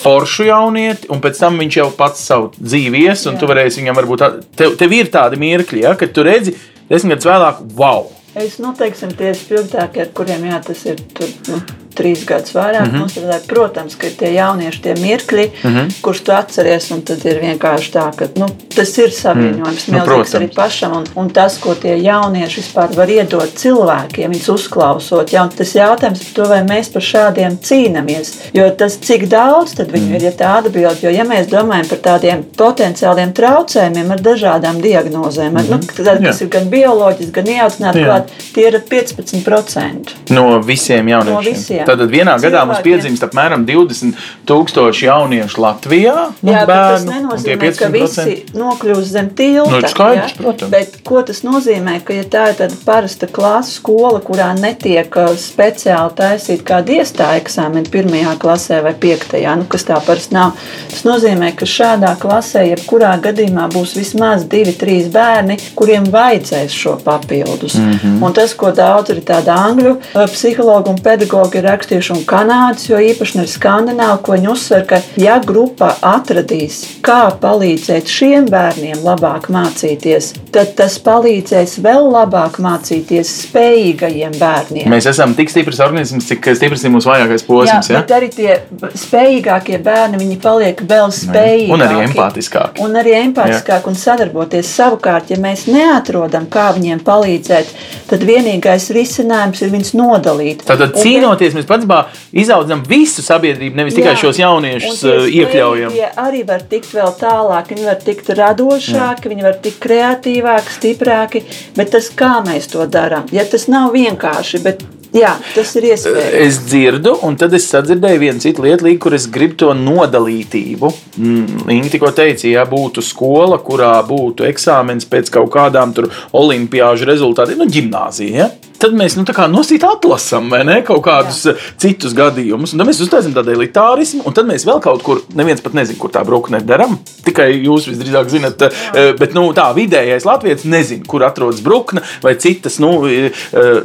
foršu jaunieti, un pēc tam viņš jau pats savu dzīvi ies, un Jā. tu varēsi viņam varbūt. Tev, tev ir tādi mirkļi, ja, kad tu redzi desmit gadus vēlāk, wow! Es noteikti tie spilgtākie, ar kuriem jā, tas ir tur, nu, trīs gadus vairāk. Mm -hmm. Nostrādāju. Protams, ka tie jaunieši, tie mirkļi, mm -hmm. kurus tu atceries, un tad ir vienkārši tā, ka nu, tas ir savienojums mm. Nu, milzīgs protams. arī pašam. Un, un tas, ko tie jaunieši vispār var iedot cilvēkiem, viņus uzklausot, ja, un tas jautājums par to, vai mēs par šādiem cīnāmies. Jo tas, cik daudz tad viņu mm. ir, ja tā atbild, jo ja mēs domājam par tādiem potenciāliem traucējumiem ar dažādām diagnozēm, ar, nu, tad, kas Jā. ir gan bioloģiski, gan ieaudzināti, tie ir 15%. No visiem jauniešiem. visiem. Tad vienā gadā mums Cilvēkiem. piedzimst apmēram 20,000 jauniešu Latvijā. Nu, Jā, tas bērnu, tie nenozīmē, ka 15%. visi nokļūs zem tilta. Nu, skaidrs, protams. Bet ko tas nozīmē? Ka, ja tā ir tāda parasta klases skola, kurā netiek uh, speciāli taisīta kāda iestāja eksāmena pirmajā klasē vai piektajā, nu, kas tā parasti nav, tas nozīmē, ka šādā klasē, jebkurā gadījumā, būs vismaz divi, trīs bērni, kuriem vajadzēs šo papildus. Mm. -hmm. Un tas, ko daudz arī tāda angļu uh, psihologi un pedagogi ir rakstījuši, un Kanādas, jo īpaši ne Skandināvu, ko viņi uzsver, ka ja grupa atradīs, kā palīdzēt šiem bērniem labāk mācīties, tad tas palīdzēs vēl labāk mācīties spējīgajiem bērniem. Mēs esam tik stiprs organisms, cik stiprs ir mūsu vājākais posms. Jā, Ja? bet arī tie spējīgākie bērni, viņi paliek vēl spējīgāki. Un arī empātiskāki. Un arī empātiskāk un sadarboties. Savukārt, ja mēs neatrodam, kā viņiem palīdzēt, tad vienīgais risinājums ir viņus nodalīt. Tātad Un cīnoties, mēs patiesībā izaudzam visu sabiedrību, nevis tikai Jā. šos jauniešus Un tie iekļaujam. spējīgie arī var tikt vēl tālāk, viņi var tikt radošāki, viņi var tikt kreatīvāki, stiprāki. Bet tas, kā mēs to darām, ja tas nav vienkārši, bet jā, tas ir iespējams. Es dzirdu, un tad es sadzirdēju vienu citu lietu, kur es gribu to nodalītību. Mm, Inga tikko teica, ja būtu skola, kurā būtu eksāmenis pēc kaut kādām olimpiāžu rezultātiem, nu, gimnāzija. Ja? Tad mēs nu, nosīt atlasām, ne? Kaut kādus Jā. citus gadījumus. Tad mēs uztaisām tādu elitārismu, un tad mēs vēl kaut kur, neviens pat nezina, kur tā brūkne darām. Tikai jūs visdrīzāk zinat, eh, bet nu, tā vidējais latviečs nezina, kur atrodas brūkne vai citas. Nu, eh,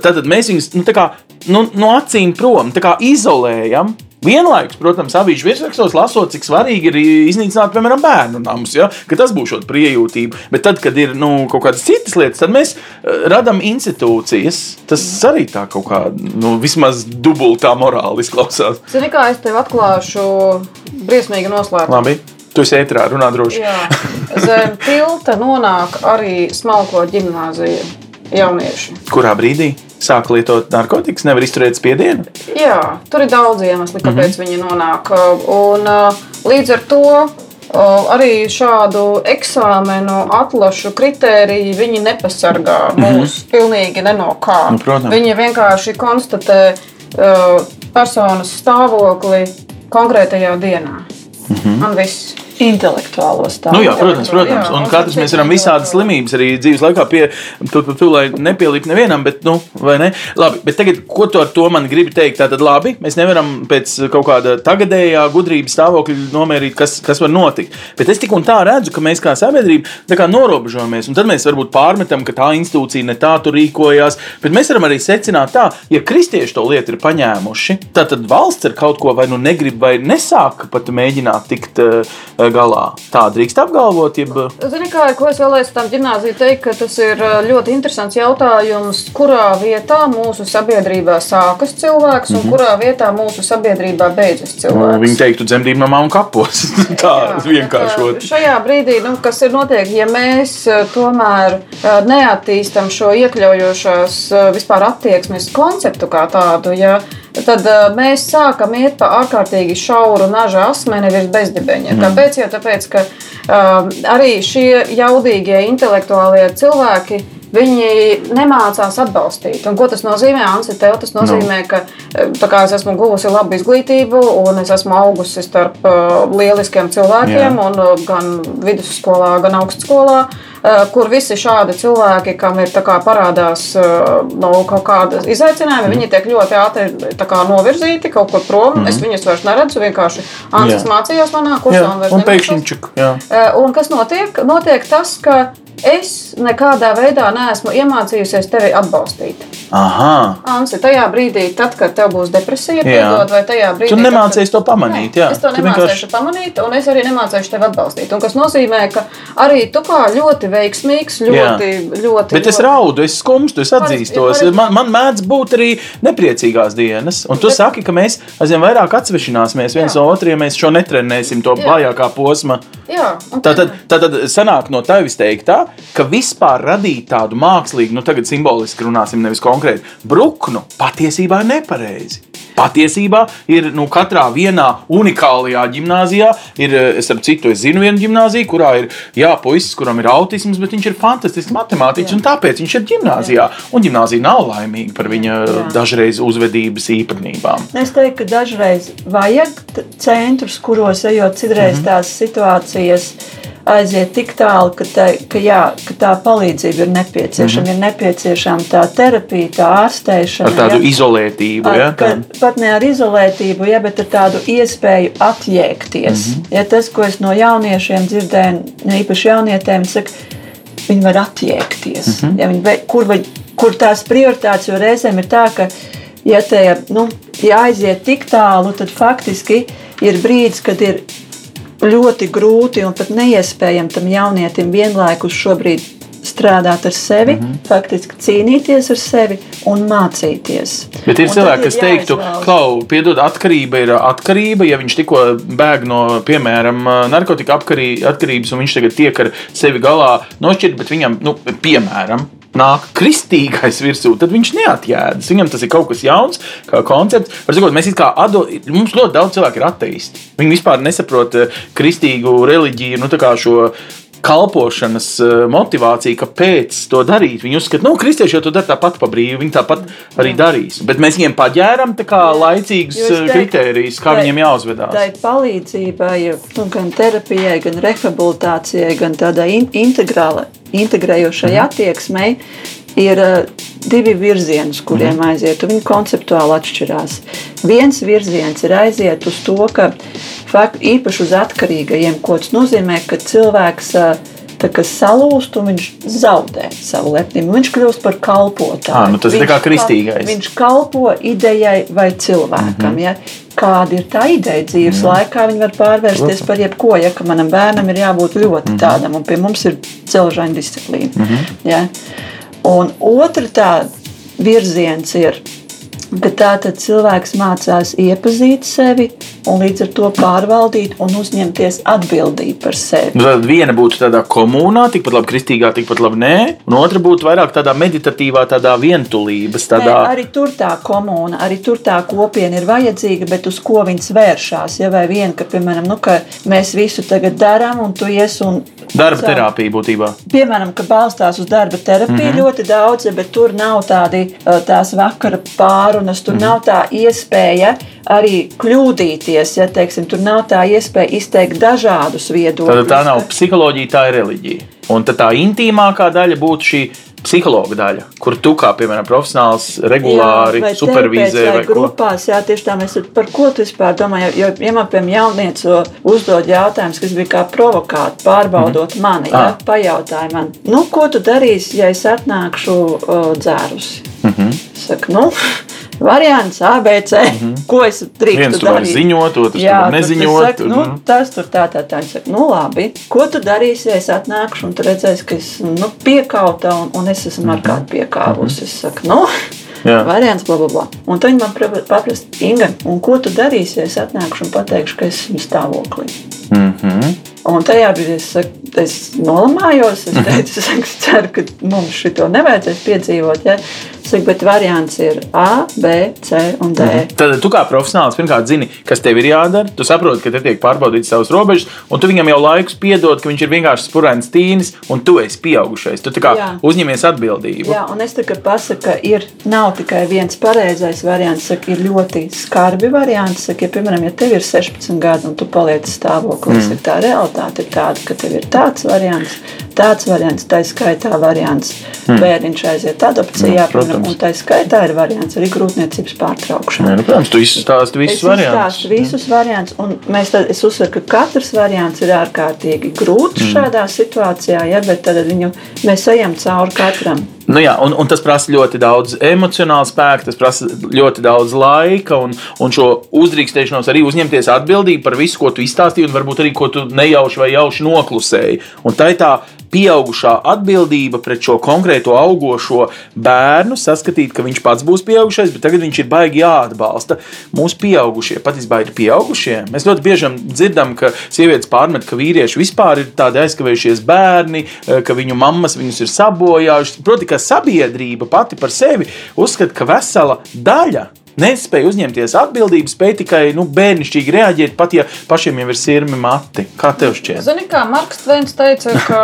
tad mēs viņus nu, tā kā, nu, no acīm prom izolējam. Vienlaikus, protams, avīžu virsrakstos lasot, cik svarīgi ir iznīcināt, piemēram, bērnu namus, ja? ka tas būs šāda priejūtība. Bet tad, kad ir nu, kaut kādas citas lietas, tad mēs uh, radām institūcijas. Tas arī tā kaut kā, nu, vismaz dubultā morāli izklausās. Zini, kā es tev atklāšu briesmīgi noslēpumu? Labi, tu esi ētrā, runā droši. Jā, zem tilta nonāk arī smalko ģimnāziju jaunieši. Kurā brīdī sāk lietot narkotikas, nevar izturēt spiedienu? Jā, tur ir daudz iemeslu, kāpēc mm -hmm. viņi nonāk. Un, līdz ar to arī šādu eksāmenu atlašu kritēriju viņi nepasargā mūs pilnīgi ne no kā. Nu, protams. viņi vienkārši konstatē uh, personas stāvokli konkrētajā dienā. Mm -hmm. Un viss. Intelektuālo stāvokli. Nu, jā, protams, protams. Jā, Un un katrs mēs varam visādas slimības arī dzīves laikā pie, tu, tu, tu, lai nepielikt nevienam, bet, nu, vai ne? Labi, bet tagad, ko tu ar to man gribi teikt? Tātad, labi, mēs nevaram pēc kaut kāda tagadējā gudrības stāvokļa nomērīt, kas, kas var notikt. Bet es tik un tā redzu, ka mēs kā sabiedrība kā norobežojamies, un tad mēs varbūt pārmetam, ka tā institūcija ne tā tur rīkojās, bet mēs varam arī secināt tā, ja kristieši to lietu ir paņēmuši, tad, tad valsts ar kaut ko vai nu negrib vai nesāk pat mēģināt tikt uh, galā. Tā drīkst apgalvot, jeb... Zini, kā, ko es vēlēju tam gimnāzijai teikt, ka tas ir ļoti interesants jautājums, kurā vietā mūsu sabiedrībā sākas cilvēks un kurā vietā mūsu sabiedrībā beidzas Nu, cilvēks. Viņi teiktu, dzemdību namā un kapos. (laughs) (laughs) tā vienkāršot. tā, Šajā brīdī, nu, kas ir notiek, ja mēs tomēr neattīstam šo iekļaujošās vispār attieksmes konceptu kā tādu, ja, tad uh, mēs sākam iet pa ārkārtīgi šauru naža asmeni virs bezdibeņa. Kāpēc? Jau tāpēc, ka uh, arī šie jaudīgie intelektuālie cilvēki. Viņi nemācās atbalstīt. Un, ko tas nozīmē? Ansi, tev tas nozīmē, ka eh, tā kā es esmu guvusi labu izglītību, un es esmu augusi starp uh, lieliskiem cilvēkiem, Jā. un, gan vidusskolā, gan augstskolā, kur visi šādi cilvēki, kam ir parādās uh, no kaut kāda izaicinājuma, viņi tiek ļoti ātri novirzīti kaut kur prom. Mm. Es viņus vairs neredzu. Vienkārši Ansis Jā. mācījās manā kursā. Un un pēkšņi čuk. Jā. Eh, Un kas notiek? Notiek tas, ka es nekādā veidā neesmu iemācījusies tevi atbalstīt. Aha. Ansi, tajā brīdī, tad, kad tev būs depresija, piedod, vai tajā brīdī, Tu tad, nemācies kad- to pamanīt, jā. Es to Tu nemācīšu vienkārši- pamanīt, un es arī nemācīšu tevi atbalstīt. Un kas nozīmē, ka arī tu kā ļoti veiksmīgs, ļoti, ļoti. Bet es raudu, es skumstu, es atzīstos. Man, man mēdz būt arī nepriecīgās dienas. Un tu Bet- saki, ka mēs aizvien vairāk atsvešināsimies viens Jā. no otra, ja mēs šo netrenēsim, to Jā. vājākā posma. Jā, Tā tad, tā tad sanāk no tevis teiktā, ka vispār radīt tādu mākslīgu, nu tagad simboliski runāsim, nevis konkrēti, bruknu patiesībā ir nepareizi. Patiesībā ir nu, katrā vienā unikālajā gimnājā. Ir, eh, es ap citu, es zinu vienu gimnāziju, kurā ir jā, puisis, kuram ir autisms, bet viņš ir fantastisks matemātiķis, un tāpēc viņš ir gimnājā. Un gimnāzija nav laimīga par viņa Jā. dažreiz uzvedības īpatnībām. Es teiktu, ka dažreiz vajag centrus, kuros ejot citreiz Mhm. tās situācijas aiziet tik tālu, ka, tā, ka, jā, ka tā palīdzība ir nepieciešama. Ir nepieciešama tā terapija, tā ārstēšana. Ar tādu ja. izolētību. Ar, Ja, ka, tā. pat ne ar izolētību, ja, bet ar tādu iespēju atjēgties. Mm. -hmm. ja tas, ko es no jauniešiem dzirdēju, īpaši jaunietēm, saka, viņi var atjēgties. Mm. -hmm. ja viņi, kur, vai, kur tās prioritātes, jo reizēm ir tā, ka. Ja te nu, ja aiziet tik tālu, tad faktiski ir brīdis, kad ir ļoti grūti un pat neiespējami tam jaunietim vienlaikus šobrīd strādāt ar sevi, mm -hmm. faktiski cīnīties ar sevi un mācīties. Bet ir cilvēki, kas teiktu, ka, atkarība ir atkarība. Ja viņš tikko bēg no, piemēram, narkotika apkarī- atkarības, un viņš tagad tiek ar sevi galā nošķirt, bet viņam, nu, piemēram, nāk kristīgais virsū, tad viņš neatjēdzas. Viņam tas ir kaut kas jauns, kā koncepts. Sakot, mēs kā ado, mums ļoti daudz cilvēku ir ateisti. Viņi vispār nesaprot eh, kristīgu reliģiju, nu, kā šo kalpošanas eh, motivāciju, kāpēc to darīt. Viņi uzskata, ka nu, kristieši jau to dara tāpat pa brīvu, viņi tāpat arī darīs. Bet mēs viņiem paģēram kā laicīgus eh, kritērijus, kā tai- viņiem jāuzvedās. Tā ir palīdzībai nu, gan terapijai, gan rehabilitācijai, gan tādai in integrāla, integrējošai Mhm. attieksmei. Ir uh, divi virzieni, kuriem Mhm. aiziet, un viņi konceptuāli atšķirās. Viens virziens ir aiziet uz to, ka fakt, īpaši uz atkarīgajiem, ko tas nozīmē, ka cilvēks tā kā salūst un viņš zaudē savu lepnību. Viņš kļūst par kalpotāju. Ā, nu tas ir Viņš kā kal- kristīgais. Viņš kalpo idejai vai cilvēkam. Mhm. Ja? Kāda ir tā ideja dzīves laikā, viņi var pārvērsties par jebko. Ja manam bērnam ir jābūt ļoti tādam, un pie mums ir celžaina disciplīna. Ja? Un otra tā virziens ir, ka tātad cilvēks mācās iepazīt sevi un līdz ar to pārvaldīt un uzņemties atbildību par sevi. Nu, tad viena būtu tādā komunā, tikpat labi kristīgā, tikpat labi nē, un otra būtu vairāk tādā meditatīvā, tādā vientulības, tādā Nē, arī tur tā komūna, arī tur tā kopiena ir vajadzīga, bet uz ko viņas vēršās? Ja vai vien, ka, piemēram, nu, ka mēs visu tagad darām, un tu ies un. Darba Savu- terapija būtībā. Piemēram, ka balstās uz darba terapiju mm. -hmm. ļoti daudz, bet tur nav tādi, tās vakara pārunas, tur mm -hmm. nav tā iespēja arī kļūdīties. Ja, teiksim, tur nav tā iespēja izteikt dažādus viedokļus. Tad tā nav psiholoģija, tā ir reliģija. Un tā intīmākā daļa būtu šī psihologa daļa, kur tu kā piemēram profesionāls regulāri supervizē vai grupās, jā, tieši tā mēs par ko tu vispār domā, jo, jo ja man, piemēram, jaunieci uzdod jautājumus, kas bija kā provokāti, pārbaudot mm -hmm. mani, ja, Ah. pajautāja man, nu, ko tu darīsi, ja es atnākšu uh, dzērusi? Mm. -hmm. Saka, nu, variants ABC, mm -hmm. (laughs) ko es drīkstu Mhm. Viens darīt? ziņot, otrs Jā, es neziņot, Saku, un- nu, tas tur tā, tā, tā. Saka, nu, labi. Ko tu darīsi, ja es atnākšu un tu redzēsi, ka es nu, piekauta un, un es esmu ar kādu piekāvusi? Es saku, nu, Mhm. Jā. variants, bla, bla, bla. Un tad viņi man paprasta, Inga, un ko tu darīsi, ja es atnākšu un pateikšu, ka esmu stāvoklī? Mhm. Un tajā brīdī es, saku, es nolamājos. Es teicu, es saku, ceru, ka mums šito nevajadzēs piedzīvot. Ja? Saku, bet variants ir A, B, C un D. Tad tu kā profesionāls pirmkārt zini, kas tev ir jādara. Tu saproti, ka te tiek pārbaudīts savas robežas, un tu viņam jau laikus piedod, ka viņš ir vienkārši spurēns tīnis, un tu esi pieaugušais. Tu kā Jā. uzņemies atbildību. Jā, un es tikai pasaku, ka ir, nav tikai viens pareizais variants, saka, ir ļoti skarbi varianti. Saka, ja, piemēram, ja tev ir 16 gadi un tu paliec stāvoklī, mm. tā realitāte ir tāda, ka tev ir tāds variants, tāds variants, tā skaitā variants. Mm. Bērniņš aiziet adopcijā, protams. piemēram, un tā skaitā ir variants arī grūtniecības pārtraukšana. Nē, nu, protams, tu izstāsti visus Es izstāstu visus variantus, un mēs tad, es uzsveru, ka katrs variants ir ārkārtīgi grūts mm. šādā situācijā, ja, bet tad viņu mēs ejam cauri katram. Nu jā, un, un tas prasa ļoti daudz emocionāla spēka, tas prasa ļoti daudz laika un, un šo uzdrīkstēšanos arī uzņemties atbildību par visu, ko tu izstāstīji, un varbūt arī ko tu nejauši vai jauši noklusēji. Un tā ir tā pieaugušā atbildība pret šo konkrēto augošo bērnu, saskatīt, ka viņš pats būs pieaugušais, bet tagad viņš ir baigi jāatbalsta. Mūsu pieaugušie patiesībā ir pieaugušie. Mēs ļoti bieži dzirdam, ka sievietes pārmet, ka vīrieši vispār ir tādi aizkavējušies bērni, eh, ka viņu mammas viņus ir sabojājušas. Proti, ka sabiedrība pati par sevi uzskata, ka vesela daļa nespēja uzņemties atbildību, spēja tikai nu, bērnišķīgi reaģēt, pat ja pašiem jau ir sirmi mati. Kā tev šķiet? Zini, kā Marks Tveins teica, ka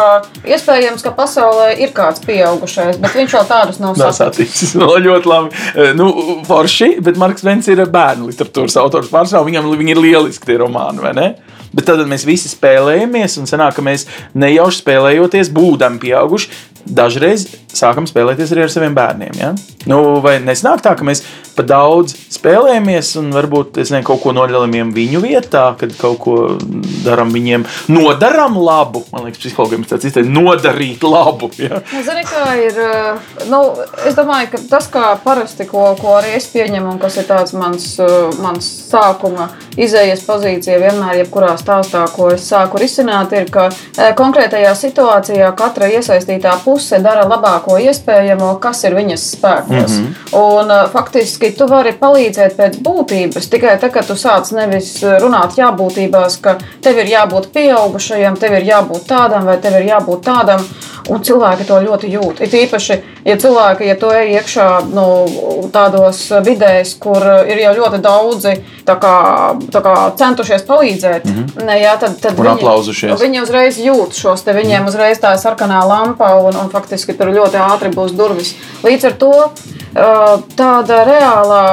iespējams, ka pasaulē ir kāds pieaugušais, bet viņš jau tādus nav saticis. (laughs) no ļoti labi. Eh, Nu, forši, bet Marks Vents ir bērnu literatūras autors pārsvarā. Viņam viņi ir lieliski tie romāni, vai ne? Bet tad mēs visi spēlējamies, un sanāk, ka mēs nejauši spēlējoties, būdami pieauguši, dažreiz sākam spēlēties arī ar saviem bērniem. Ja? Nu, vai nesnāk tā, ka mēs pa daudz spēlējamies un varbūt ne, kaut ko noļaujam viņu vietā, kad kaut ko darām viņiem, nodarām labu. Man liekas, psihologiem tas ir nodarīt labu. Ja? Nu, zini, ir, eh, nu, es domāju, ka tas, kā parasti, ko, ko arī es pieņemu, un kas ir tāds mans, eh, mans sākuma izējas pozīcija vienmēr, jebkurā stāstā, ko es sāku risināt, ir, ka eh, konkrētajā situācijā katra iesaistītā puse dara labāko iespējamo, kas ir viņas spēkos. Mm -hmm. Un faktiski tu vari palīdzēt pēc būtības tikai tad, kad tu sāc nevis runāt jābūtībās, ka tev ir jābūt pieaugušajam, tev ir jābūt tādam vai tev ir jābūt tādam. Un cilvēki to ļoti jūt. It īpaši, ja cilvēki, ja tu ej iekšā nu, tādos vidēs, kur ir jau ļoti daudzi tā kā, tā kā centušies palīdzēt, mm -hmm. ne, jā, tad, tad viņi, viņi uzreiz jūt šos te viņiem uzreiz tā sarkanā lampa un, un faktiski tur ļoti ātri būs durvis. Līdz ar to tāda reālā,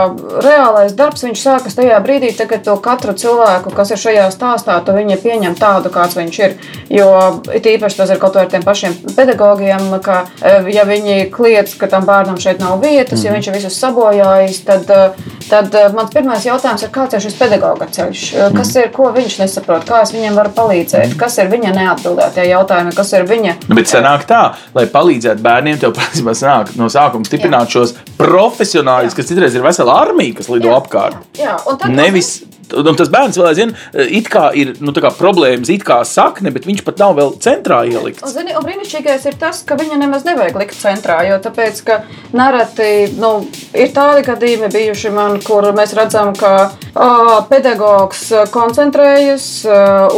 reālais darbs sākas tajā brīdī, tad, kad to katru cilvēku, kas ir šajā stāstā, tu viņa pieņem tādu, kāds viņš ir. Jo īpaši tas ir kaut vai ar tiem pašiem pedagogiem, ka e, ja viņi kliedz, ka tam bērnam šeit nav vietas, mm. ja mhm. viņš ir visus sabojājis, tad, e, tad mans pirmais jautājums ir, kāds ir šis pedagoga ceļš? Kas ir, ko viņš nesaprot, kā es viņam varu palīdzēt, kas ir viņa neatbildētie jautājumi, kas ir viņa. Nu, bet sanāk tā, lai palīdzētu bērniem, tev (laughs) patiesībā sanāk no sākuma stiprināt Jā. šos profesionāļus, kas citreiz ir vesela armija, kas lido Jā. apkārt. Jā, un tad Nevis Un tas bērns vēl aizvien it kā ir nu, problēmas, it kā sakne, bet viņš pat nav vēl centrā ielikts. Un, zini, un brīnišķīgais ir tas, ka viņa nemaz nevajag likt centrā, jo tāpēc, ka nereti nu, ir tādi gadījumi bijuši man, kur mēs redzam, ka o, pedagogs koncentrējas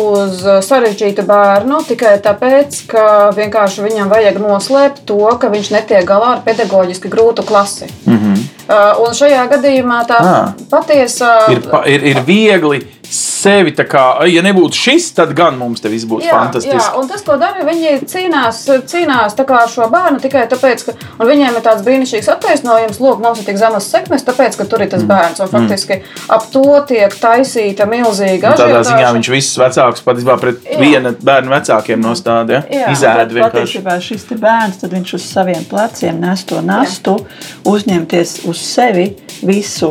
uz sarežģītu bērnu tikai tāpēc, ka vienkārši viņam vajag noslēpt to, ka viņš netiek galā ar pedagoģiski grūtu klasi. Mm -hmm. Un šajā gadījumā tā ah. patiesā ir, ir, ir viegli sevi tā kā, ja nebūtu šis, tad gan mums te viss būtu jā, fantastiski. Jā, un tas, ko dara, viņi cīnās, cīnās ar šo bērnu tikai tāpēc, ka viņiem ir tāds brīnišķīgs attaisnojums, lūk, mums ir tik zemas sekmes, tāpēc, ka tur ir tas mm. bērns. Un mm. faktiski mm. ap to tiek taisīta milzīga ažiotāža. Tādā ziņā viņš visus vecākus patiesībā pret jā. viena bērnu vecākiem nostāda, ja? izēd vienkārši. Patiesībā šis bērns, tad viņš uz saviem pleciem nes to nastu, jā. uzņemties uz sevi visu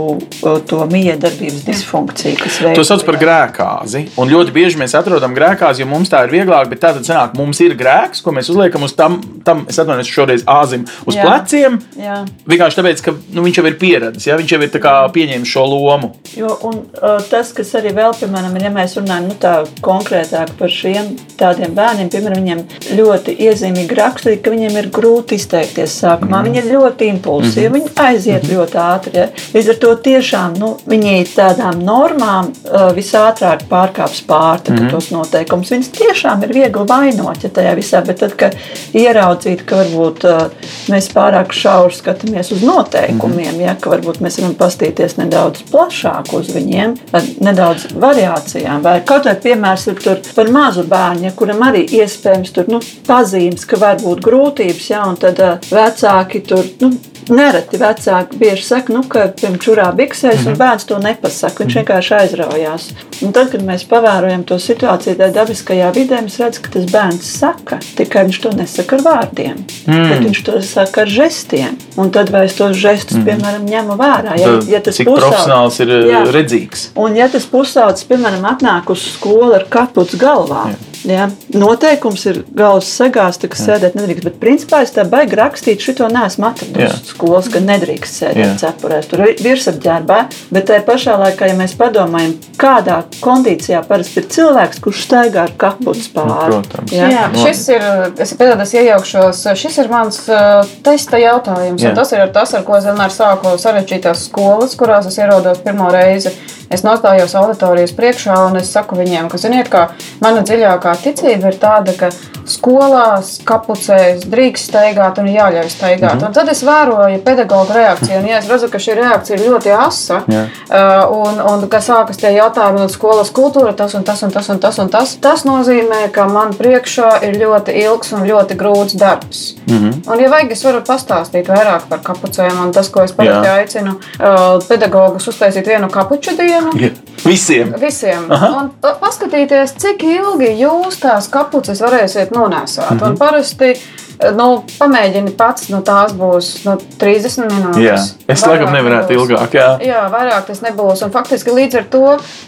to miedarbības disfunkciju, kas veids par grēkāzi. Un ļoti bieži mēs atrodam grēkāzi, jo mums tā ir vieglāk, bet tā tad sanāk, mums ir grēks, ko mēs uzliekam uz tam, tam es atvainojos šoreiz āzim, uz jā. pleciem. Jā. Vienkārši tāpēc, ka nu, viņš jau ir pieradis, ja viņš jau ir pieņēmis šo lomu. Jo, un, uh, tas, kas arī vēl, piemēram, ja mēs runājam nu, tā konkrētāk par šiem tādiem bērniem, piemēram, viņiem ļoti iezīmīgi raksturīgi, ka viņiem ir grūti izteikties sākumā. Mm. Viņi ir ļoti impulsīvi, mm -hmm. viņi aiziet mm -hmm. ļoti ātri. Ja? Līdz ar to tiešām nu, viņi tādām normām. Uh, visātrāk pārkāpj pārtika mm -hmm. tos noteikumus. Viņas tiešām ir viegli vainot ja tajā visā, bet tad, kad ieraudzīt, ka varbūt uh, mēs pārāk šauri skatāmies uz noteikumiem, mm -hmm. ja, ka varbūt mēs varam pastīties nedaudz plašāk uz viņiem, nedaudz variācijām. Vai kaut vai piemērs ir tur par mazu bērnu, ja, kuram arī iespējams tur nu, pazīmes, ka var būt grūtības, ja, un tad uh, vecāki tur nu, nereti vecāki bieži saka, nu, ka piemēram čurā biksēs, un mhm. bērns to nepasaka. Viņš -hmm. vienkārši aizraujās. Un tad, kad mēs pavērojam to situāciju tādā dabiskajā vidē, mēs redzam, ka tas bērns saka, tikai viņš to nesaka ar vārdiem, mm. bet viņš to saka ar žestiem. Un tad vai es tos žestus, mm. piemēram, ņemu vērā. Ja, ja tas Cik profesionāls ir jā, redzīgs. Un ja tas pusaudzis, piemēram, atnāk uz skolu ar kapucu galvā, jā Ja? Noteikums ir galvas segās, tā, ka sēdēt nedrīkst. Bet, principā, es tā baigi rakstīt, šito neesmu atradusi skolas, ka nedrīkst sēdēt Jā. cepurēs. Tur ir virsapģērbā, bet tajā pašā laikā, ja mēs padomājam, kādā kondīcijā parasti ir cilvēks, kurš staigā ar kapuci pāri. Nu, protams. Jā, Jā no. šis ir, es pēdējais iejaukšos, šis ir mans uh, testa jautājums. Tas ir tas, ar ko es vienmēr sāku sarežģītās skolas, kurās es ierodos pirmo reizi. Es nostājos auditorijas priekšā un es saku viņiem, ka, ziniet, kā mana dziļākā ticība ir tāda, ka skolās, kapucēs drīkst staigāt un jāļauj staigāt. Mm -hmm. Un tad es vēroju pedagoģa reakciju, un ja es redzu, ka šī reakcija ir ļoti asa, yeah. uh, un, un ka sākas tie jautājumi, un skolas kultūra tas un tas un tas un tas un tas, tas nozīmē, ka man priekšā ir ļoti ilgs un ļoti grūts darbs. Mm -hmm. Un, ja vajag, es varu pastāstīt vairāk par kapucēm, un tas, ko es parasti yeah. aicinu uh, pedagogus uztaisīt vienu kapuču dienu. Yeah. Visiem. Visiem. Aha. Un paskatīties, cik ilgi jūs tās kapuces varēsiet nonēsāt. Mm -hmm. Un parasti Nu, pamēģini pats, nu, tās būs nu, 30 minūtes. Jā, es laikam nevarētu nebūs. ilgāk. Jā. Jā, vairāk tas nebūs. Un faktiski līdz ar to,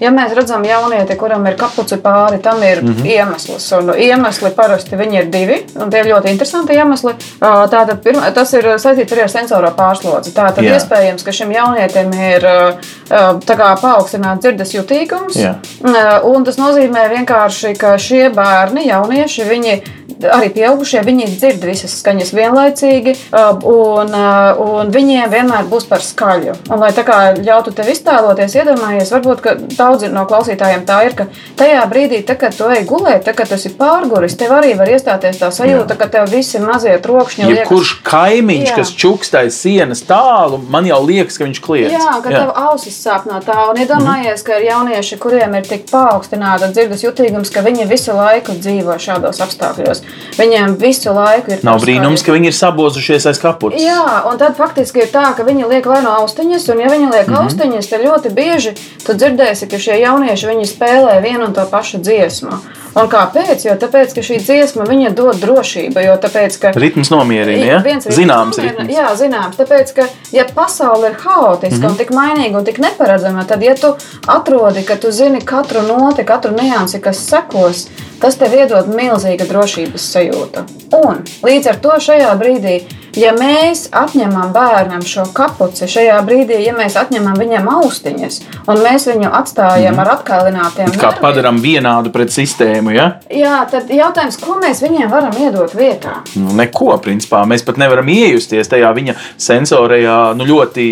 ja mēs redzam jaunieti, kuram ir kapuci pāri, tam ir mm. -hmm. iemesls. Un iemesli parasti viņi ir divi, un tie ir ļoti interesanti iemesli. Tātad pirma, tas ir saistīts arī ar sensoro pārslodzi. Tātad Jā. iespējams, ka šim jaunietim ir paaugstināts dzirdes jutīgums. Jā. Un tas nozīmē vienkārši, ka šie bērni, jaunieši, viņi arī pieaugušie, viņi dzird visas skaņas vienlaicīgi, un, un viņiem vienmēr būs par skaļu. Un, lai tā kā ļautu tev iztēloties, iedomājies, varbūt daudzi no klausītājiem tā ir, ka tajā brīdī, tā, kad tu ej gulēt, tā, kad tas ir pārguris, tev arī var iestāties tā sajūta, ka tev visi mazie trokšņi liekas. Jebkurš kaimiņš, Jā. kas čukstais sienas tālu, man jau liekas, ka viņš kliedz. Jā, ka tev ausis sāp no tā. Un iedomājies, ka ir jaunieši, kuriem ir tik paaugstināta dzirdes jutīgums, ka viņi visu laiku dzīvo šādos apstākļos. Viņiem visu laiku ir. Nav par brīnums, ka viņi ir sabozušies aiz kapuces. Jā, un tad faktiski ir tā, ka viņi liek vai no austiņas, un ja viņi liek mm -hmm. austiņas, tad ļoti bieži tu dzirdēsi, ka šie jaunieši spēlē vienu un to pašu dziesmu. Un kāpēc? Jo tāpēc, ka šī dziesma viņa dod drošību, jo tāpēc, ka Ritms nomierina, ja? Viens ritms Zināms nomierina. ritms. Jā, zināms. Tāpēc, ka, ja pasaule ir haotiska mm -hmm. un tik mainīga un tik neparedzama, tad, ja tu atrodi, ka tu zini katru noti, katru niansi, kas sekos, tas tev iedod milzīgu drošības sajūtu. Un līdz ar to šajā brīdī, ja mēs atņemam bērnam šo kapuci, šajā brīdī, ja mēs atņemam viņam austiņas un mēs viņu atstājam mm ar atkailinātiem Kā nerviem, padarām vienādu pret sistēmu, ja? Jā, tad jautājums, ko mēs viņiem varam iedot vietā? Nu, neko, principā. Mēs pat nevaram iejusties tajā viņa sensorajā, nu, ļoti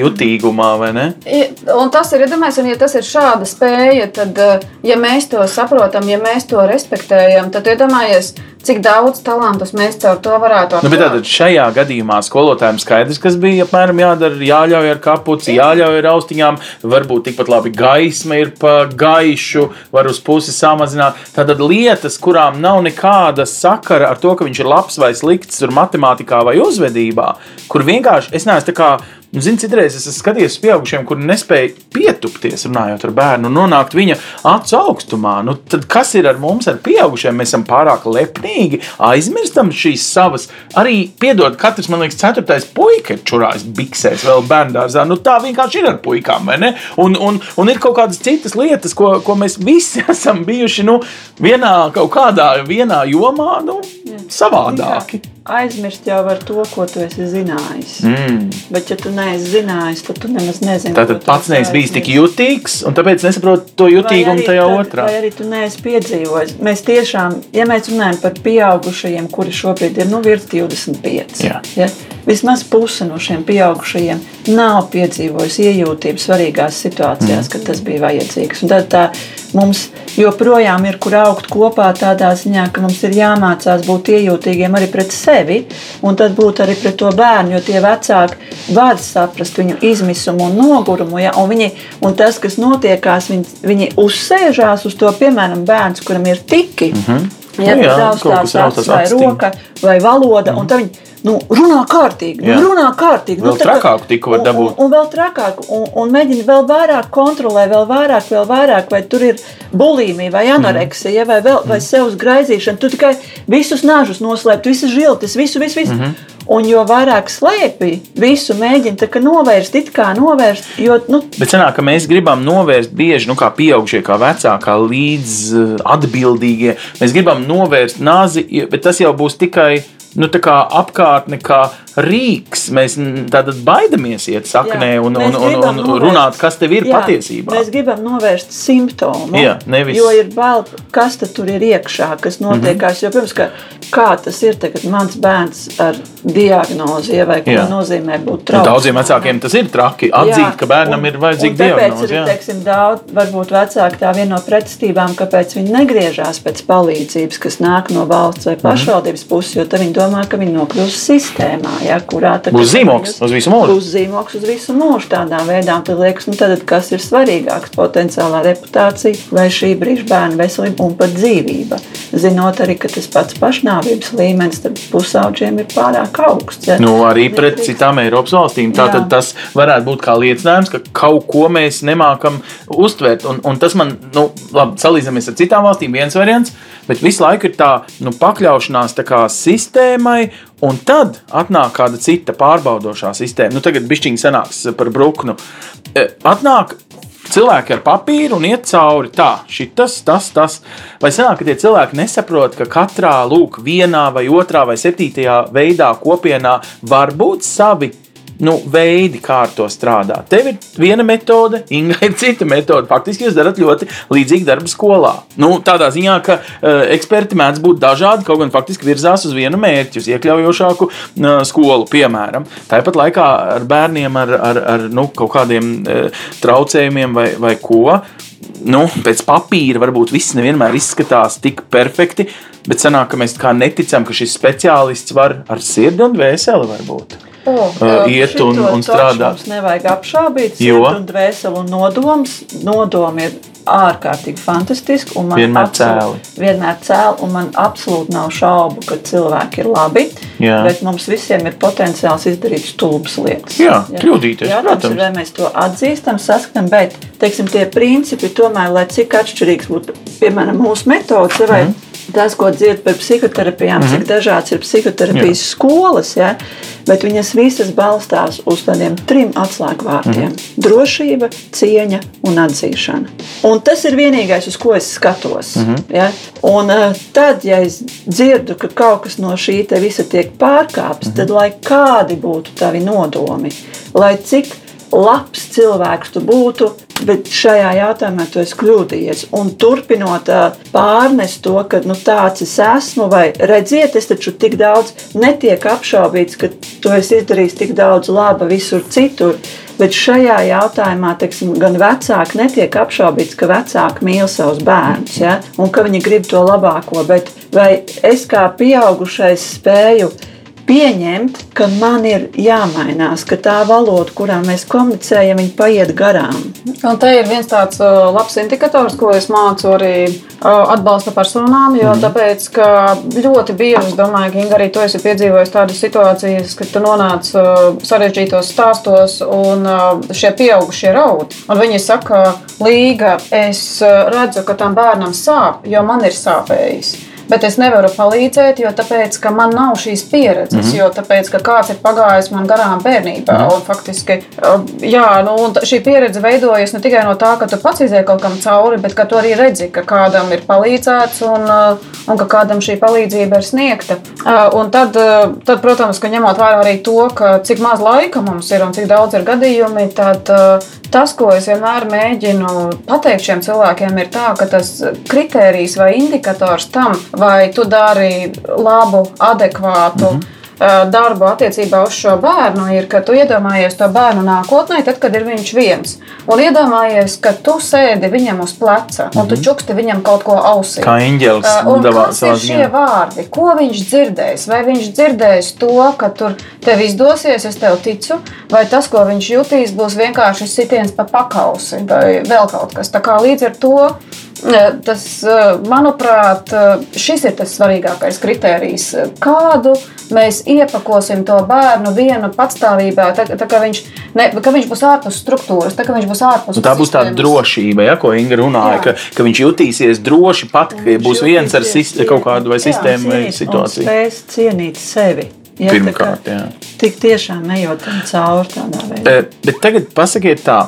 jutīgumā, vai ne? I- Un tas ir, iedomājieties, un ja tas ir šāda spēja, tad, eh, ja mēs to saprotam, ja mēs to respektējam, tad iedomājieties, cik daudz talantus mēs caur to varētu Nu, bet atklāt. tātad šajā gadījumā skolotājiem skaidrs, kas bija apmēram jādara. Jāļauj ar kapuci, jāļauj ar austiņām. Varbūt tikpat labi gaisma ir pa gaišu, var uz pusi samazināt. Tātad lietas, kurām nav nekāda sakara ar to, ka viņš ir labs vai slikts tur matemātikā vai uzvedībā, kur vienkārši es neesmu tā kā. Nu, Zini, citreiz es esmu skatījies uz pieaugušiem, kuri nespēja pietupties, runājot ar bērnu, un nonākt viņa acu augstumā. Nu, tad kas ir ar mums, ar pieaugušiem? Mēs esam pārāk lepnīgi, aizmirstam šīs savas. Arī, piedod, katrs, man liekas, ceturtais puika ir čurājis biksēs, vēl bērngārzā. Nu, tā vienkārši ir ar puikām, vai ne? Un, un, un ir kaut kādas citas lietas, ko, ko mēs visi (laughs) esam bijuši nu, vienā kaut kādā vienā jomā, nu, savādāki. Aizmirst jau ar to, ko tu esi zinājis. Mm. Bet, ja tu neesi zinājis, tad tu nemaz nezini. Tātad pats esi neesi bijis tik jutīgs, un tāpēc nesaprotu to jutīgumu tajā tad- otrā. Vai arī tu neesi piedzīvojis? Mēs tiešām, ja mēs runājam par pieaugušajiem, kuri šobrīd ir nu, virs 25, Jā. ja, vismaz puse no šiem pieaugušajiem nav piedzīvojusi iejūtību svarīgās situācijās, mm. kad tas bija vajadzīgs. Un tad tā mums joprojām ir kur augt kopā tādā ziņā, ka mums ir jāmācās būt iejūtīgiem arī pret sevi, un tad būt arī pret to bērnu, jo tie vecāki var saprast viņu izmisumu un nogurumu. Ja, un, viņi, un tas, kas notiekās, viņi, viņi uzsēžās uz to, piemēram, bērns, kuram ir tiki. Mm -hmm. Ja Nu jā, tas ir tāds raustās vai roka vai valoda, mm. viņi nu, runā kārtīgi. Jā. Nu, runā kārtīgi. Vēl nu, trakāku tiku var un- dabūt. Un, un vēl trakāk, un, un mēģina vēl vairāk kontrolēt, vēl vairāk, vēl vairāk, vai tur ir bulimija, vai anoreksija, vai, vēl, vai sev graizīšana. Tu tikai visus nažus noslēpt, visas žiltis, visu, visu. visu. Mm -hmm. Un jo vairāk slēpj, visu mēģina novērst, it kā novērst. Jo, nu, Bet sanāk, ka mēs gribam novērst bieži, nu, kā pieaugušie, kā vecāki, kā līdz uh, atbildīgie. Mēs gribam novērst nāzi, bet tas jau būs tikai nu, tā kā apkārtne, kā rīks. Mēs mm, tātad baidamies iet saknē un, un, un, un novērst- runāt, kas tev ir Jā, patiesībā. Mēs gribam novērst simptomu. Jā, nevis- Jo ir bail, kas tur ir iekšā, kas Mhm. notiekās. Mm -hmm. Jo, pirms, ka, kā tas ir tagad, mans bērns ar diagnozi, ja, vai ko Jā. nozīmē būt Nu, trauksmam. daudziem vecākiem tas ir traki. Atzīt, Jā, ka bērnam un- ir vajadzīga un diagnoze. Arī, jā. teiksim, daudz, varbūt vecāki tā viena no pretestībām, kāpēc viņi negriežās pēc palīdzības, kas nāk no valsts Mhm. vai pašvaldības puses, jo tad viņi domā, ka viņi nokļūs sistēmā, ja, kurā tā Būs zīmogs uz visu mūžu. Būs zīmogs uz visu mūžu tādā veidā. Tad liekas, nu tad kas ir svarīgāks - potenciālā reputācija vai šī brīža bērna veselība un pat dzīvība. Zinot arī, ka tas pats pašnāvības līmenis starp pusauģiem ir pārāk augsts. Ja? Nu, arī pret citām Eiropas valstīm. Tātad tas varētu būt kā liecinājums, ka kaut ko mēs nemākam uztvert. Un, un tas man, nu, labi, salīdzinamies ar citām valstīm, viens variants. Bet visu laiku ir tā nu, pakļaušanās tā kā sistēmai. Un tad atnāk kāda cita pārbaudošā sistēma. Nu, tagad bišķiņi sanāks par bruknu. E, Atnāk cilvēki ar papīru un iet cauri tā, šitas, tas, tas. Vai sanāk, ka tie cilvēki nesaprot, ka katrā lūk, vienā vai otrā vai septītajā veidā kopienā var būt savi nu, veidi, kā ar to strādāt. Tev ir viena metode, Inga ir cita metode. Faktiski jūs darat ļoti līdzīgu darbu skolā. Nu, tādā ziņā, ka uh, eksperti mēdz būt dažādi, kaut gan faktiski virzās uz vienu mērķi, uz iekļaujošāku uh, skolu, piemēram. Tāpat laikā ar bērniem ar, ar, ar nu, kaut kādiem uh, traucējumiem vai, vai ko. Nu, pēc papīra varbūt viss nevienmēr izskatās tik perfekti, bet sanāk, ka mēs kā neticam, ka šis speciālists var ar sirdi un dvēseli varbūt Oh, uh, iet un, un strādāt. Mums nevajag apšaubīt, Jo? dvēseli un nodoms. Nodomi ir ārkārtīgi fantastiski. un man Vienmēr absolūti- Vienmēr cēli, un man absolūti nav šaubu, ka cilvēki ir labi. Jā. Bet mums visiem ir potenciāls izdarīt stulbas lietas. Jā, kļūdīties, Jautājums protams. ir, vai mēs to atzīstam, saskatām, bet teiksim, tie principi tomēr, lai cik atšķirīgs būtu, piemēram, mūsu metodas, vai Mhm. Tas, ko dzird par psihoterapijām, cik dažādas ir psihoterapijas skolas, ja, bet viņas visas balstās uz tādiem trim atslēgvārdiem Mhm. - drošība, cieņa un atzīšana. Un tas ir vienīgais, uz ko es skatos. Mhm. Ja? Un uh, tad, ja es dzirdu, ka kaut kas no šī visa tiek pārkāpts, Mhm. tad lai kādi būtu tavi nodomi, lai cik labs cilvēks tu būtu, bet šajā jautājumā tu esi kļūdījies. Un turpinot pārnest to, ka nu, tāds es esmu, vai redziet, es taču tik daudz netiek apšaubīts, ka tu esi izdarījis tik daudz laba visur citur. Bet šajā jautājumā teiksim, gan vecāki netiek apšaubīts, ka vecāki mīl savus bērnus ja? un ka viņi grib to labāko. Bet vai es kā pieaugušais spēju pieņemt, ka man ir jāmainās, ka tā valoda, kurā mēs komunicējam, viņa paiet garām. Un te ir viens tāds uh, labs indikators, ko es mācu arī uh, atbalsta personām. Jo mm. tāpēc, ka ļoti bieži, es domāju, ka Inga arī to esi piedzīvojis tādas situācijas, kad tu nonāc uh, sarežģītos stāstos un šie pieaugušie raud. Un viņi saka, Līga, es redzu, ka tam bērnam sāp, jo man ir sāpējis. Bet es nevaru palīdzēt, jo tāpēc, ka man nav šīs pieredzes, mm -hmm. jo tāpēc, ka kāds ir pagājis man garām bērnībā. Mm -hmm. Un faktiski uh, jā, nu, un šī pieredze veidojas ne tikai no tā, ka tu pats izēji kaut kam cauri, bet ka tu arī redzi, ka kādam ir palīdzēts un, uh, un ka kādam šī palīdzība ir sniegta. Uh, Un tad, uh, tad, protams, ka ņemot vērā arī to, ka cik maz laika mums ir un cik daudz ir gadījumi, tad tas, ko es vienmēr mēģinu pateikt šiem cilvēkiem, ir tā, ka tas kritērijs vai indikators tam, vai tu dari labu, adekvātu. Mm -hmm darbu attiecībā uz šo bērnu ir, ka tu iedomājies to bērnu nākotnē, tad, kad ir viņš viens. Un iedomājies, ka tu sēdi viņam uz pleca un tu čuksti viņam kaut ko ausī. Kā devā kas savā ir šie vārdi? Ko viņš dzirdēs? Vai viņš dzirdēs to, ka tur tev izdosies, es tev ticu, vai tas, ko viņš jutīs, būs vienkārši sitiens pa pakausi vai vēl kaut kas. Tā kā līdz ar to eh, tas, manuprāt, šis ir tas svarīgākais kritērijs. Kādu mēs iepakosim to bērnu vienu patstāvībā, tā, tā kā, viņš, ne, ka viņš būs ārpus struktūras, tā kā viņš būs ārpus Nu, tā būs tāda sistēmas. drošība, ja, ko Inga runāja, Jā. ka, ka viņš jutīsies droši pat, ka Viņš būs viens ar jutīsies, sis, jā. kaut kādu vai Jā, sistēmu vai situāciju. Spēs cienīt sevi. Ja, tā Pirmkārt, kā jā. Tik tiešām nejot tam cauri tādā veidā. Bet tagad pasakiet tā.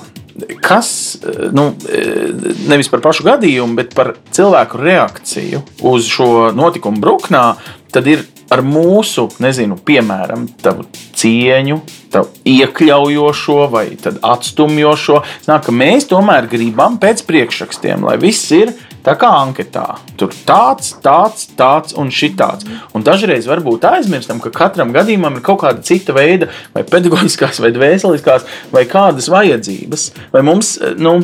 Kas, eh, nu, eh, nevis par pašu gadījumu, bet par cilvēku reakciju uz šo notikumu Bruknā, tad ir ar mūsu, nezinu, piemēram, tavu cieņu, tavu iekļaujošo vai atstumjošo. Nāk, mēs tomēr gribam pēc priekšrakstiem, lai viss ir tā kā anketā. Tur tāds, tāds, tāds un šitāds. Un dažreiz varbūt aizmirstam, ka katram gadījumam ir kaut kāda cita veida, vai pedagoģiskās, vai dvēseliskās, vai kādas vajadzības. Vai mums, eh, nu,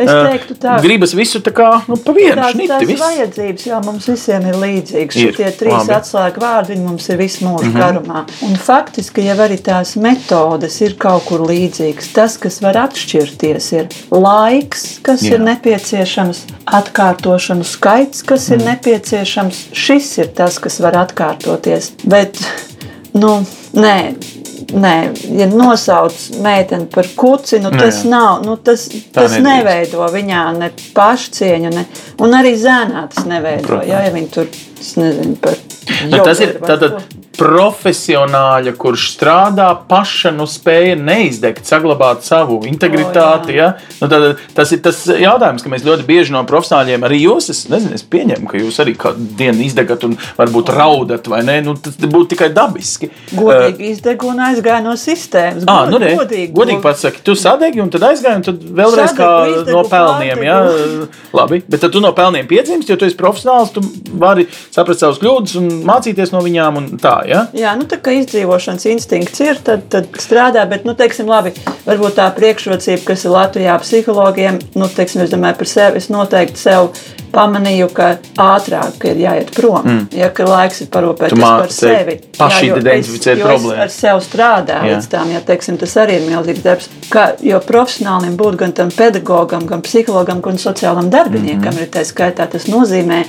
Es eh, teiktu tā. gribas visu tā kā nu, pa vienu Tās, šniti. tās viss. vajadzības jau mums visiem ir līdzīgas. Ir, Šie trīs labi. atslēgu vārdi mums ir visu mūžu mm Mhm. -hmm. garumā. Un faktiski jau arī tās metodes ir kaut kur līdzīgas. Tas, kas var atšķirties, ir laiks, kas Jā. Jā. ir nepieciešams, atkārtošanu skaits, kas mm. ir nepieciešams. Šis ir tas, kas var atkārtoties. Bet, nu, nē. Nē, ja nosauc meiteni par kuci, nu, Nu, tas jā. nav. Nu, tas tas nedrīkst. neveido viņā ne pašcieņu, ne, un arī zēnā tas neveido. Jā, ja viņi tur es nezinu, par Nu, tas ir tātad profesionāļa, kurš strādā paša, nu spēja neizdegt, saglabāt savu integritāti. O, ja? nu, tad, tas ir tas jautājums, ka mēs ļoti bieži no profesionāļiem, arī jūs, es, nezinu, es pieņemu, ka jūs arī kādu dienu izdegat un varbūt raudat, vai ne? Nu, tas būtu tikai dabiski. Godīgi izdeg un aizgāja no sistēmas. Ah, nu, re, godīgi, godīgi pats saki, tu sadegi, un tad aizgāji, un tad vēlreiz kā Sadegu, izdegu, no pelniem. Ja? Labi, bet tad tu no pelniem piedzimst, jo tu esi profesionāls, tu vari saprast savus kļūdas un mācīties no viņām. Tā, ja? Jā, nu tā kā izdzīvošanas instinkts ir, tad, tad strādā. Bet, nu, teiksim, labi, varbūt tā priekšrocība, kas ir Latvijā psihologiem, nu, teiksim, es domāju par sevi, es noteikti sev pamanīju, ka ātrāk ir jāiet prom. Mm. Ja ka laiks ir parūpēties par sevi. paši identificēt. Es ar sevi strādāju Jā. līdz tam, ja teiksim, tas arī ir milzīgs darbs. Kā, jo profesionālim būt gan tam pedagogam, gan psihologam, gan sociālam darbiniekam, mm -hmm. ir tā skaitā, tas nozīmē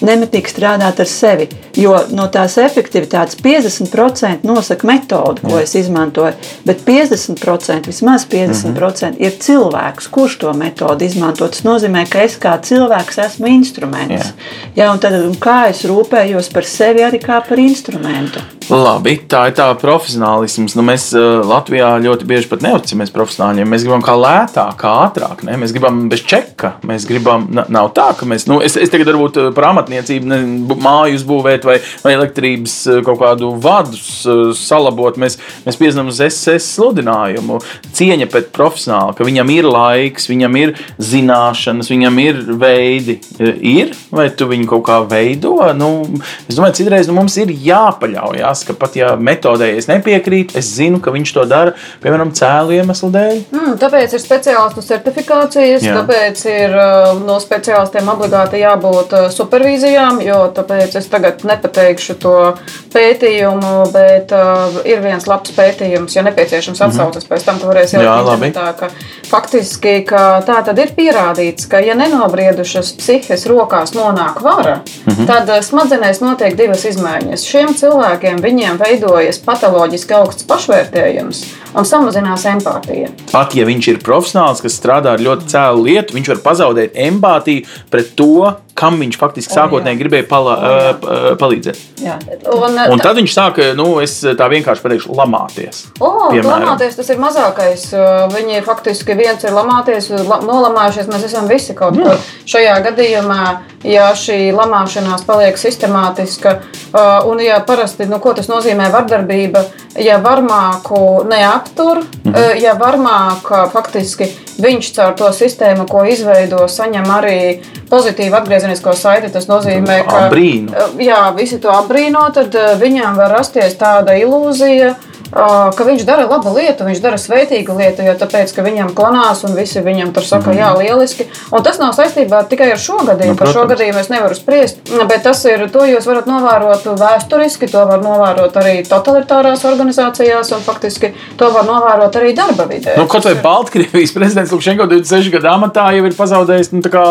nemitīgi strādāt ar sevi. Jo no tās efektivitātes 50% nosaka metodi, ko es izmantoju, bet 50%, vismaz 50% mm -hmm. ir cilvēks, kurš to metodi izmanto. Tas nozīmē, ka es kā cilvēks esmu instruments. Jā. Jā, un tad, un kā es rūpējos par sevi arī kā par instrumentu. Labi, tā ir tā profesionālisms. Nu, mēs uh, Latvijā ļoti bieži pat neusticamies profesionāļiem. Mēs gribam kā lētāk, kā ātrāk. Ne? Mēs gribam bez čeka. Mēs gribam, na- nav tā, ka mēs, nu, es, es tagad varbūt uh, par amatniecību, ne, māju uzbūvēt vai, vai elektrības uh, kaut kādu vadus uh, salabot. Mēs, mēs piezinām uz SS sludinājumu. Cieņa pret profesionāli, ka viņam ir laiks, viņam ir zināšanas, viņam ir veidi. Ir, vai tu viņu kaut kā veido? Nu, es domāju, citreiz nu, mums ir jāpaļaujas, ka pat ja metodē es nepiekrītu, es zinu, ka viņš to dara, piemēram, cēlu iemeslu dēļ. Mm, tāpēc ir speciālistu certifikācijas, Jā. Tāpēc ir uh, no speciālistiem obligāti jābūt uh, supervīzijām, jo tāpēc es tagad nepateikšu to pētījumu, bet uh, ir viens labs pētījums, ja nepieciešams atsaucas pēc tam, tu varēsi internetā, ka faktiski ka tā tad ir pierādīts, ka ja nenobriedušas psihes rokās nonāk vara, Mhm. tad uh, smadzenēs notiek divas izmaiņas. Šiem cilvēkiem viņiem veidojas patoloģiski augsts pašvērtējums un samazinās empātija. Pat ja viņš ir profesionāls, kas strādā ar ļoti cēlu lietu, viņš var pazaudēt empātiju pret to, kam viņš faktiski sākotnēji gribēja pala, O, palīdzēt. Jā. Un, Un tad viņš sāka, nu, es tā vienkārši pateikšu, lamāties. O, piemēram. lamāties tas ir mazākais. Viņi faktiski viens ir lamāties, la, nolamājušies. Mēs esam visi kaut kur. Šajā gadījumā, ja šī lamāšanās paliek sistemātiska, un ja parasti, nu, ko tas nozīmē vardarbība, ja varmāku neaptur, Mhm. ja varmāk faktiski viņš caur to sistēmu, ko izveido, saņem arī pozitīvu atgriezenisko saiti, tas nozīmē, ka Abrīnu. jā, visi to apbrīno, tad uh, viņam var rasties tāda ilūzija. Ka viņš dara labu lietu, viņš dara sveitīgu lietu, jo tāpēc, ka viņam klanās un visi viņam tur saka, jā, lieliski. Un tas nav saistībā tikai ar šo gadījumu. Nu, Par šo gadījumu es nevaru spriest, bet tas ir, to jūs varat novērot vēsturiski, to var novērot arī totalitārās organizācijās, un faktiski to var novērot arī darba vidē. Nu, kaut vai Baltkrievijas (laughs) prezidents Lukašenko 26 gadu amatā jau ir pazaudējis nu, tā kā,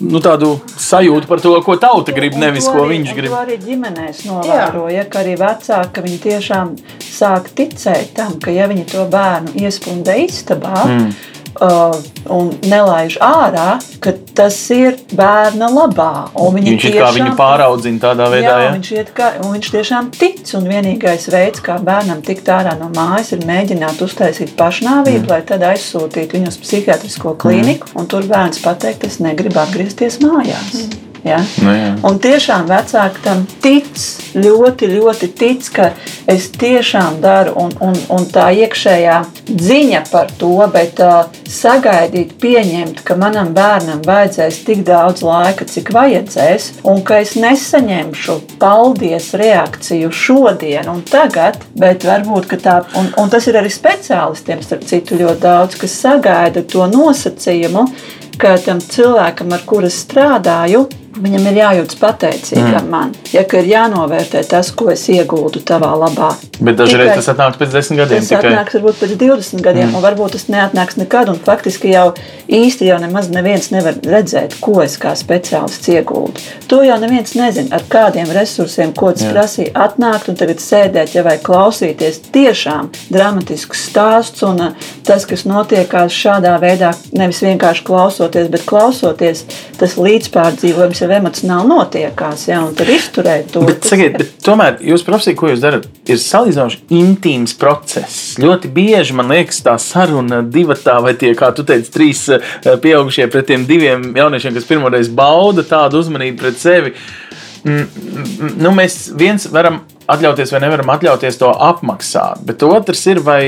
nu, tādu sajūtu par to, ko tauta grib, nevis ko viņš grib. To arī ģimenēs novēroja, ka arī vecāki ka viņi tiešām sāk ticēt tam, ka ja viņi to bērnu iespunda istabā. Mm. Uh, un nelaiž ārā, ka tas ir bērna labā. un Viņš ir kā tiešām- viņu pāraudzina tādā veidā. Jā, Ja? viņš, iet kā, un viņš tiešām tic. Un vienīgais veids, kā bērnam tikt ārā no mājas, ir mēģināt uztaisīt pašnāvību, mm. lai tad aizsūtītu viņu uz psihiatrisko klīniku. Mm. Tur bērns pateikt, es negribu atgriezties mājās. Mm. Ja? Nu, jā. Un tiešām vecāki tam tic, ļoti, ļoti tic, ka es tiešām daru, un, un, un tā iekšējā ziņa par to, bet uh, sagaidīt, pieņemt, ka manam bērnam vajadzēs tik daudz laika, cik vajadzēs, un ka es nesaņemšu paldies reakciju šodien un tagad, bet varbūt tā, un, un tas ir arī speciālistiem, starp citu, ļoti daudz, kas sagaida to nosacījumu, ka tam cilvēkam, ar kuru strādāju, Viņam ir jājūtas pateicīgam mm. man, ja ir jānovērtē tas, ko es iegūtu tavā labā. Bet dažreiz tikai, tas atnāks pēc desmit gadiem. Tas tikai. atnāks varbūt pēc 20 gadiem, mm. un varbūt tas neatnāks nekad. Faktiski jau īsti jau nemaz neviens nevar redzēt, ko es kā speciālists iegūtu. To jau neviens nezina, ar kādiem resursiem, ko tas prasīja atnākt un tagad sēdēt, ja vai klausīties tiešām dramatisks stāsts un uh, tas, kas notiekās šādā veidā, nevis vienkārši klausoties, bet klausoties, tas līdzpārdzīvojums jau emocionāli notiekās, ja, tad izturēt to. Bet, sakiet, bet tomēr jūs profesija, ko jūs darat, ir salīdzinoši intīms process. Ļoti bieži man liekas, tā saruna divatā vai tie, kā tu teici, trīs eh, pieaugušie pret tiem diviem jauniešiem, kas pirmoreiz bauda tādu uzmanību pret sevi. Mm, mm, nu, mēs viens varam atļauties vai nevaram atļauties to apmaksāt. Bet otrs ir, vai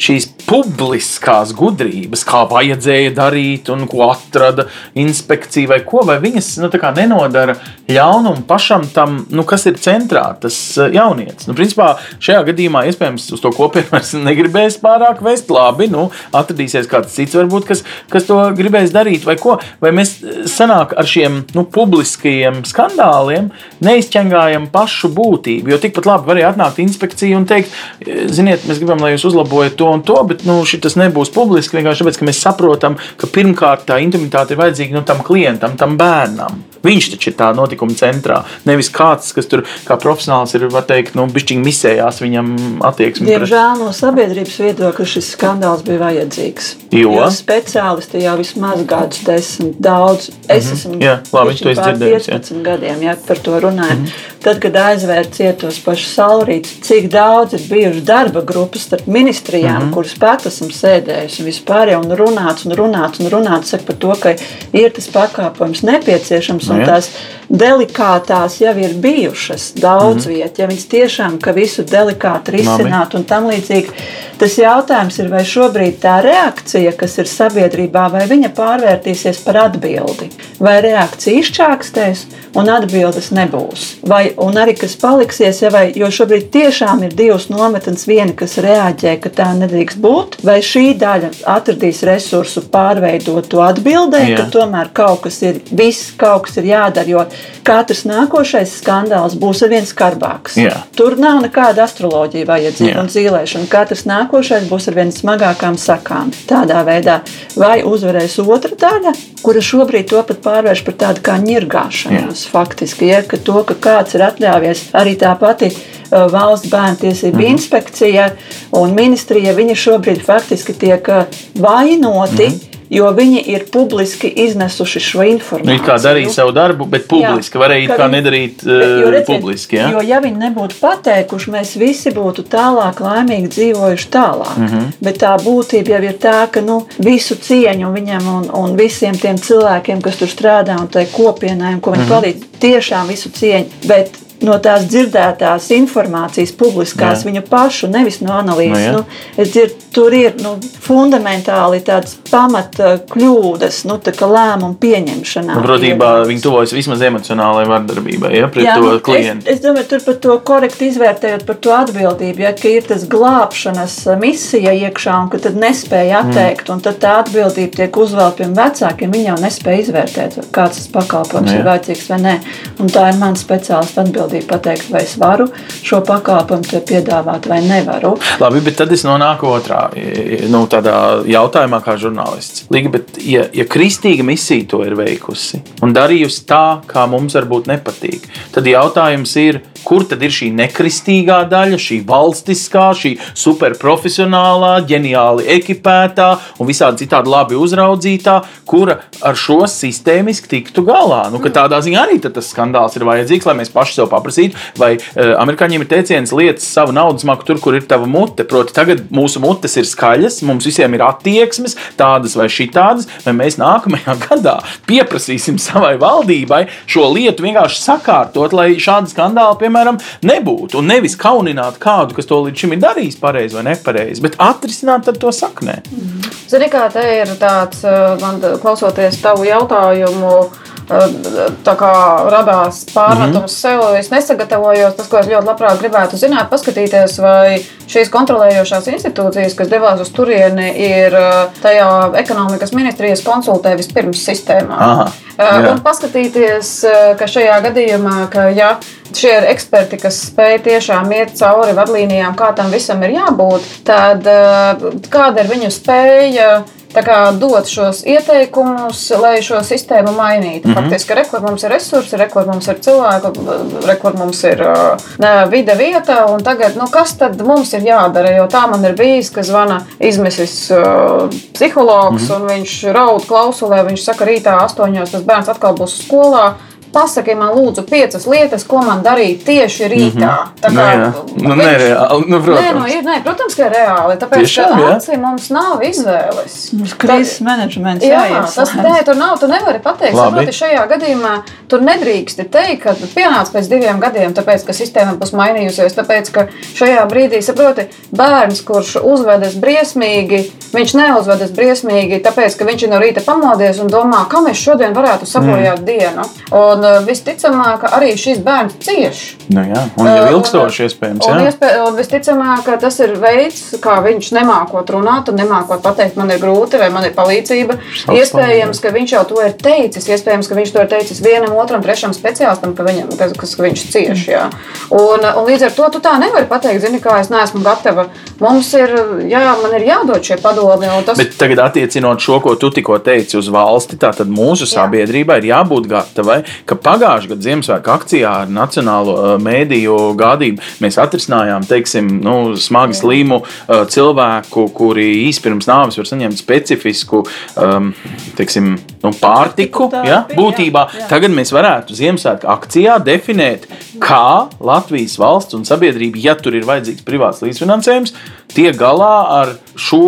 šīs publiskās gudrības, kā vajadzēja darīt, un ko atrada inspekcija, vai ko, vai viņas nu, nenodara ļaunumu pašam tam, nu, kas ir centrā, tas eh, jaunietis. Nu, principā šajā gadījumā iespējams uz to kopienu vairs negribēs pārāk vest. Labi, nu, atradīsies kāds cits, varbūt, kas, kas to gribēs darīt, vai ko. Vai mēs eh, sanāk ar šiem nu, publiskajiem skandāliem neizķengājam pašu būtību. Jo tikpat labi varēja atnākt inspekcija un teikt, ziniet, mēs gribam, lai jūs uzlabojat to un to, bet nu, šis nebūs publiski vienkārši tāpēc, ka mēs saprotam, ka pirmkārt tā intimitāte ir vajadzīga nu, tam klientam, tam bērnam. Viņš taču ir tā notikuma centrā. Nevis kāds, kas tur kā profesionāls ir, var teikt, nu, bišķiņi misējās viņam attieksmi. Diemžēl no sabiedrības viedokļa šis skandāls bija vajadzīgs. Jo? jo speciālisti jau vismaz gadus desmit daudz. Es mm -hmm. esmu jā, labi, to dzirdējis. 15 jā. gadiem, ja par to runājam. Mm -hmm. Tad, kad aizvērt cietos pašu saulrītus, cik daudz ir bijuši darba grupas starp ministrijām, mm -hmm. kuras pat esam sēdējuši un vispār jau un runāts un runāts un runāts saka par to, ka ir tas pakāpojums nepieciešams un tās delikātās jau ir bijušas daudz mm -hmm. vietā, ja viņas tiešām visu delikāti risinātu un tam līdzīgi. Tas jautājums ir, vai šobrīd tā reakcija, kas ir sabiedrībā, vai viņa pārvērtīsies par atbildi, vai reakcija izčākstēs un atbildes nebūs. Vai arī kas paliksies, ja vai, jo šobrīd tiešām ir divas nometnes, viena, kas reaģē, ka tā nedrīkst būt, vai šī daļa atradīs resursu pārveidot to atbildēt, Jā. ka tomēr kaut kas ir, viss kaut kas ir jādara, jo katrs nākošais skandāls būs ar vien skarbāks. Jā. Tur nav nekāda astroloģija vajadzīga un zīmēšana. Katrs nākošais būs ar vien smagākām sakām. Tādā veidā vai uzvarēs otra daļa, kura šobrīd to pat pārvērš par tādu kā ņirgāšanos. Faktiski, ja, ka to, ka kāds ir atļāvies arī tā pati uh, valsts bērnu tiesību -hmm. inspekcija un ministrija, viņi šobrīd faktiski tiek vainoti. -hmm jo viņi ir publiski iznesuši šo informāciju. Viņi kā darīja savu darbu, bet publiski jā, varēja kā nedarīt uh, jo, redziet, publiski. Ja? Jo, ja viņi nebūtu pateikuši, mēs visi būtu tālāk laimīgi dzīvojuši tālāk. Mm -hmm. Bet tā būtība jau ir tā, ka nu, visu cieņu viņam un, un visiem tiem cilvēkiem, kas tur strādā un tai kopienai, ko viņi mm -hmm. palīdz, tiešām visu cieņu. Bet no tās dzirdētās informācijas, publiskās, jā. viņu pašu, nevis no analīzes. No, nu, es dzirdu, tur ir nu, fundamentāli tādas pamata kļūdas, nu, tā lēmumu pieņemšanā. Protībā viņi tuvojas vismaz emocionālai vardarbībai, ja pret jā, to nu, klientu. Es, es domāju, tur par to korekti izvērtējot par to atbildību, ja ir tas glābšanas misija iekšā un ka tad nespēja mm. atteikt, mm. un tad tā atbildība tiek uzvēlta pie vecākiem, viņi jau nespēja izvērtēt, kāds tas pakalpojums no, ir vajadzīgs vai nē. Un tā ir mans speciālists atbildība atbildīgi pateikt, vai es varu šo pakalpojumu piedāvāt vai nevaru. Labi, bet tad es nonāku otrā nu, jautājumā, kā žurnālists. Līgi, bet, ja, ja kristīga misija to ir veikusi un darījusi tā, kā mums varbūt nepatīk, tad jautājums ir, kur tad ir šī nekristīgā daļa, šī valstiskā, šī superprofesionālā, ģeniāli ekipētā un visādi citādi labi uzraudzītā, kura ar šo sistēmiski tiktu galā. Nu, tādā ziņā arī tas skandāls ir vajadzīgs, lai mēs paši sev paprasītu, vai uh, amerikāņiem ir teiciens lietas savu naudas maku tur, kur ir tava mute. Proti, tagad mūsu mutes ir skaļas, mums visiem ir attieksmes, tādas vai šitādas, vai mēs nākamajā (laughs) gadā pieprasīsim savai valdībai šo lietu vienkārši sakārtot, lai šādi skandāli, piemēram, piemēram, nebūtu. Un nevis kaunināt kādu, kas to līdz šim ir darījis pareizi vai nepareizi, bet atrisināt to saknē. Zini, kā te ir tāds, man klausoties tavu jautājumu radās pārmetums mm -hmm. sev. Es nesagatavojos. Tas, ko es ļoti labprāt gribētu zināt, paskatīties, vai šīs kontrolējošās institūcijas, kas devās uz turieni, ir tajā ekonomikas ministrijas konsultē vispirms sistēmā. Aha, jā. un paskatīties, ka šajā gadījumā, ka ja šie ir eksperti, kas spēj tiešām iet cauri vadlīnijām, kā tam visam ir jābūt, tad kāda ir viņu spēja dot šos ieteikumus, lai šo sistēmu mainītu. Mm -hmm. Faktiski, rekur mums ir resursi, rekur mums ir cilvēki, rekur mums ir uh, vide vieta, un tagad, nu, kas tad mums ir jādara? Jo tā man ir bijis, ka zvana izmesis uh, psihologs, mm -hmm. un viņš raud klausulē, viņš saka, rītā astoņos tas bērns atkal būs skolā pasaki man, lūdzu, piecas lietas, ko man darīt tieši rītā. Mm -hmm. Tā kā nu, nu, viņš... nereāli, nu, protams. Nē, nu, ir, nē, protams, ka reāli. Tāpēc, Tiešām, ka acīm mums nav izvēles. Mums krīzes menedžments jā, jāies. tas nē, tur nav, tu nevari pateikt. Saproti, šajā gadījumā tur nedrīksti teikt, ka pienāc pēc diviem gadiem, tāpēc, ka sistēma būs mainījusies, tāpēc, ka šajā brīdī, saproti, bērns, kurš uzvedas briesmīgi, viņš neuzvedas briesmīgi, tāpēc, ka viņš ir no rīta pamodies un domā, kam es šodien varētu sabojāt mm. dienu. Un, Un visticamāk, arī šis bērns cieš. Nu, jā, un jau ilgstoši iespējams. Un, iespē, un visticamāk, tas ir veids, kā viņš nemākot runāt un nemākot pateikt, man ir grūti vai man ir palīdzība. Savs iespējams, ka viņš jau to ir teicis. Iespējams, ka viņš to ir teicis vienam, otram, trešam speciālistam, ka, viņam, ka, ka, ka viņš cieš. Jā. Un, un līdz ar to tu tā nevari pateikt, zini, kā es neesmu gatava. Mums ir, jā, man ir jādod šie padomi. Tas... Bet tagad attiecinot šo, ko tu tikko teici uz valsti, tad mūsu sabiedrībai ir jābūt gatavai, ka ka pagājušā gada Ziemassvētku akcijā ar Nacionālo uh, mēdīju gādību mēs atrisinājām teiksim, nu, smagi slimu uh, cilvēku, kuri īsi pirms nāves var saņemt specifisku um, teiksim, nu, pārtiku. Ja, būtībā jā, jā. tagad mēs varētu Ziemassvētku akcijā definēt, kā Latvijas valsts un sabiedrība, ja tur ir vajadzīgs privāts līdzfinansējums, tiek galā ar šo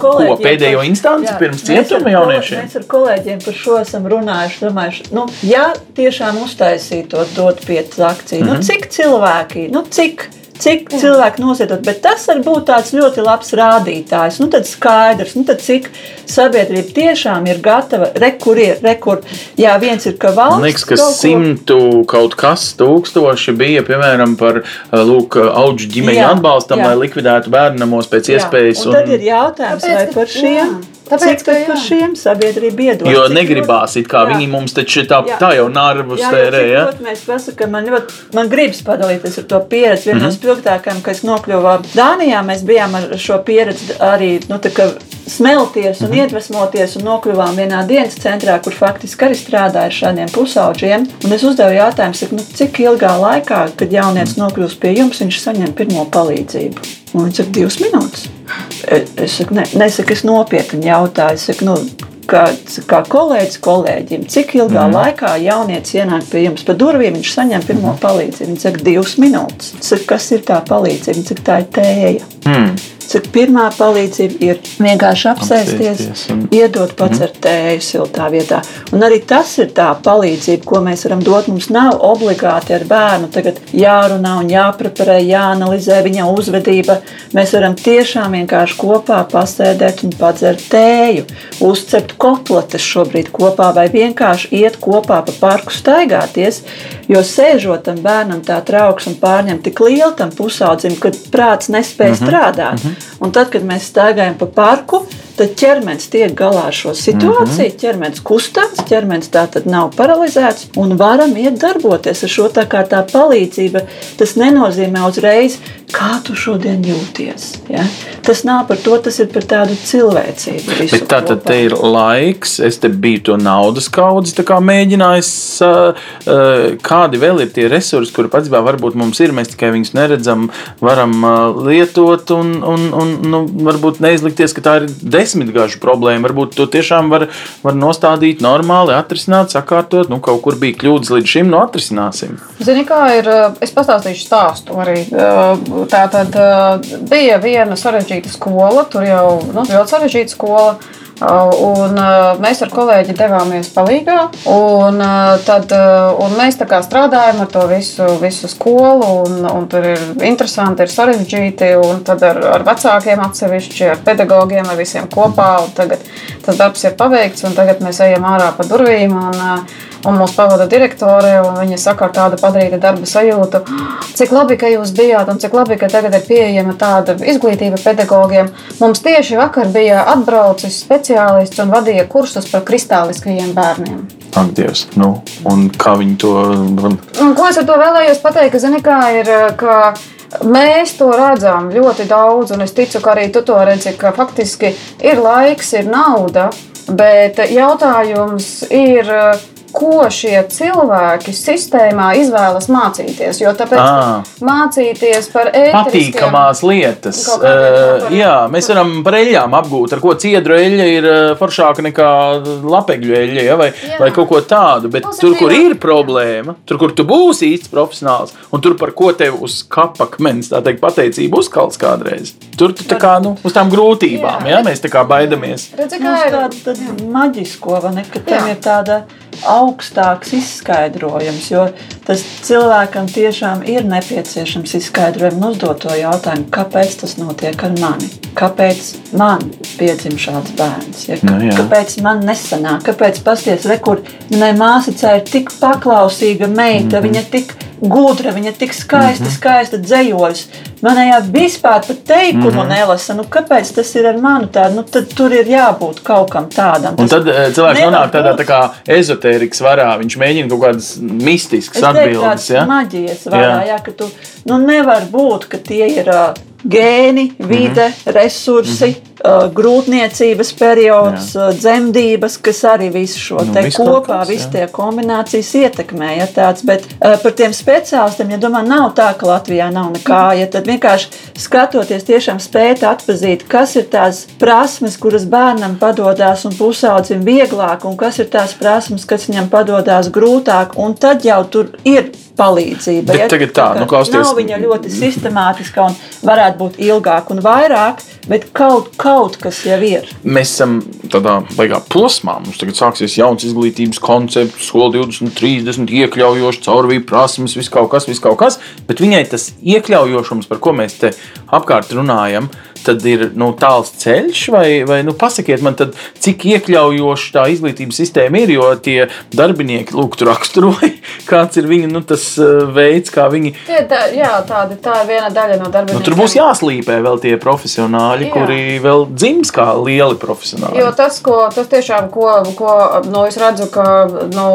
ko, pēdējo instanci jā, pirms cietuma jauniešiem. Mēs ar kolēģiem par šo esam runājuši. Domājuši, nu, ja tiešām uztaisītu to dot piecas akciju, mm -hmm. nu, mhm. cik cilvēki, nu, cik cik cilvēki nozietot, bet tas var būt tāds ļoti labs rādītājs. Nu, tad skaidrs, nu, tad cik sabiedrība tiešām ir gatava, rekur ir, rekur. Jā, viens ir, ka valsts. Man liekas, ka kaut simtu kaut kas tūkstoši bija, piemēram, par lūk, auģu ģimeņu atbalstam, jā. lai likvidētu bērnamos pēc iespējas. Jā, un, un tad ir jautājums, Tāpēc, vai par šiem. Jā. Tāpēc, Cik par šiem sabiedrība iedod? Jo negribās, it kā jā. viņi mums taču tā, jā. tā jau nervus tērē. Jā, jā. Mēs pasakām, man ļoti, man gribas padalīties ar to pieredzi. Viena mm -hmm. no mhm. spilgtākajām, kas nokļuva Dānijā, mēs bijām ar šo pieredzi arī, nu, tā kā smelties un mm -hmm. iedvesmoties un nokļuvām vienā dienas centrā, kur faktiski arī strādāja ar šādiem pusauģiem. Un es uzdevu jautājumu, cik, nu, cik ilgā laikā, kad jaunietis nokļūst pie jums, viņš saņem pirmo palīdzību. Un viņš saka, divas minūtes. Es saku, ne, nesaku, es nopietni jautāju. Es saku, nu, kā, kā kolēģis kolēģim, cik ilgā mm. laikā jaunietis ienāk pie jums pa durvīm, viņš saņem pirmo palīdzību. Viņš saka, divas minūtes. Saka, kas ir tā palīdzība, cik tā ir tēja. Mm. Cik pirmā palīdzība ir vienkārši apsēsties, apsēsties un... iedot pats mm. ar tēju siltā vietā. Un arī tas ir tā palīdzība, ko mēs varam dot. Mums nav obligāti ar bērnu tagad jārunā un jāpreparē, jāanalizē viņa uzvedība. Mēs varam tiešām vienkārši kopā pasēdēt un padzert tēju, uzcept kotletes šobrīd kopā vai vienkārši iet kopā pa parku staigāties. Jo sēžot tam bērnam tā trauksme pārņem tik lielu tam pusaudzim, ka prāts nespēj mm -hmm. strādāt. Mm -hmm. Un tad, kad mēs staigājam pa parku, tad ķermenis tiek galā ar šo situāciju. Mm -hmm. ķermenis kustās, ķermenis tā tad nav paralizēts un varam iet darboties ar šo tā kā tā palīdzība. Tas nenozīmē uzreiz, kā tu šodien jūties. Ja? Tas nav par to, tas ir par tādu cilvēcību. Tā tad ir laiks, es te biju to naudas kaudzes mēģinājis, kādi vēl ir tie resursi, kuri pats varbūt mums ir, mēs tikai viņus neredzam, varam lietot un, un, un nu, varbūt neizlikties, ka tā ir desmitgažu problēma. Varbūt to tiešām var, var nostādīt normāli, atrisināt, sakārtot. Nu, kaut kur bija kļūdas līdz šim, nu atrisināsim. Zini, kā ir? Es pastāstīšu stāstu arī. Tā tad bija viena sarežģīta skola, tur jau nu, ļoti sarežģīta skola. Un mēs ar kolēģi devāmies palīgā, un, tad, un mēs tā kā strādājam ar to visu, visu skolu, un, un tur ir interesanti, ir sarežģīti, un tad ar, ar vecākiem atsevišķi, ar pedagogiem, ar visiem kopā, un tagad tas darbs ir paveikts, un tagad mēs ejam ārā pa durvīm, un un mūs pavada direktore, un viņa saka ar tādu padarīta darba sajūtu, cik labi, ka jūs bijāt, un cik labi, ka tagad ir pieejama tāda izglītība pedagogiem. Mums tieši vakar bija atbraucis speciālists un vadīja kursus par kristāliskajiem bērniem. Ak, Dievs, nu, un kā viņi to. Un, ko es ar to vēlējos pateikt, ka, zini, kā ir, ka mēs to redzam ļoti daudz, un es ticu, ka arī tu to redzi, ka faktiski ir laiks, ir nauda, bet jautājums ir, ko šie cilvēki sistēmā izvēlas mācīties. Jo tāpēc Ā. mācīties par ēteriskiem- Patīkamās lietas. Uh, jā, mēs varam par eļļām apgūt, ar ko ciedru eļļa ir uh, foršāka nekā lapegļu eļļa, ja, vai, Jā. vai kaut ko tādu. Bet tur, kur ir problēma, tur, kur tu būsi īsts profesionāls, un tur, par ko tev uz kapa akmens, tā teikt, pateicība uzkalts kādreiz, tur tu tā kā nu, uz tām grūtībām, Jā. ja, mēs tā kā baidamies. Redzi, kā Mums ir tāda maģisko, vai ne, ka tam Jā. ir tāda augstāks izskaidrojums, jo tas cilvēkam tiešām ir nepieciešams izskaidrojums un uzdot to jautājumu, kāpēc tas notiek ar mani, kāpēc man piedzim šāds bērns, ja? Nu, jā. kāpēc man nesanāk, kāpēc pasties, re, kur manai māsicai ir tik paklausīga meita, mm -hmm. viņa tik gudra, viņa tik skaista, mm -hmm. skaista dzējoļus. Manējā vispār pat teikumu mm -hmm. nelasa. Nu, kāpēc tas ir ar mani tādu? Nu, tad tur ir jābūt kaut kam tādam. Un Tas tad eh, cilvēks nonāk tādā būt. tā kā ezotērikas varā. Viņš mēģina kaut kādas mistiskas Es atbildes. Ja? maģijas vārā, Jā. jā. jā, ka tu nu, nevar būt, ka tie ir uh, gēni, vide, mm -hmm. resursi, mm -hmm. Uh, grūtniecības periods, uh, dzemdības, kas arī visu šo Nu, te viss kaut kopā, visas jā. tie kombinācijas ietekmē. Ja, tāds, bet uh, par tiem speciālistiem, ja domā, nav tā, ka Latvijā nav nekā, ja tad vienkārši skatoties, tiešām spēt atpazīt, kas ir tās prasmes, kuras bērnam padodas un pusaudzim vieglāk, un kas ir tās prasmes, kas viņam padodas grūtāk, un tad jau tur ir palīdzība. Bet tagad tā, kā nu, klausieties. Nav viņa ļoti sistemātiska un varētu būt ilgāk un vairāk, bet kaut, kaut kas jau ir. Mēs esam tādā baigā posmā. Mums tagad sāksies jauns izglītības koncepts, skola 20, 30, iekļaujošs, caurvīja prasmes, viss kaut kas, viss kaut kas. Bet viņai tas iekļaujošums, par ko mēs te apkārt runājam, tad ir nu, tāls ceļš, vai, vai nu, pasakiet man, tad, cik iekļaujoša tā izglītības sistēma ir, jo tie darbinieki, lūk, tur raksturoja, (laughs) kāds ir viņu nu, tas uh, veids, kā viņi. Tie, tā, jā, tādi, tā ir viena daļa no darba. Nu, tur būs jāslīpē vēl tie profesionāļi, Jā. kuri vēl dzims kā lieli profesionāļi. Jo tas, ko, tas tiešām, ko, ko nu, es redzu, ka nu,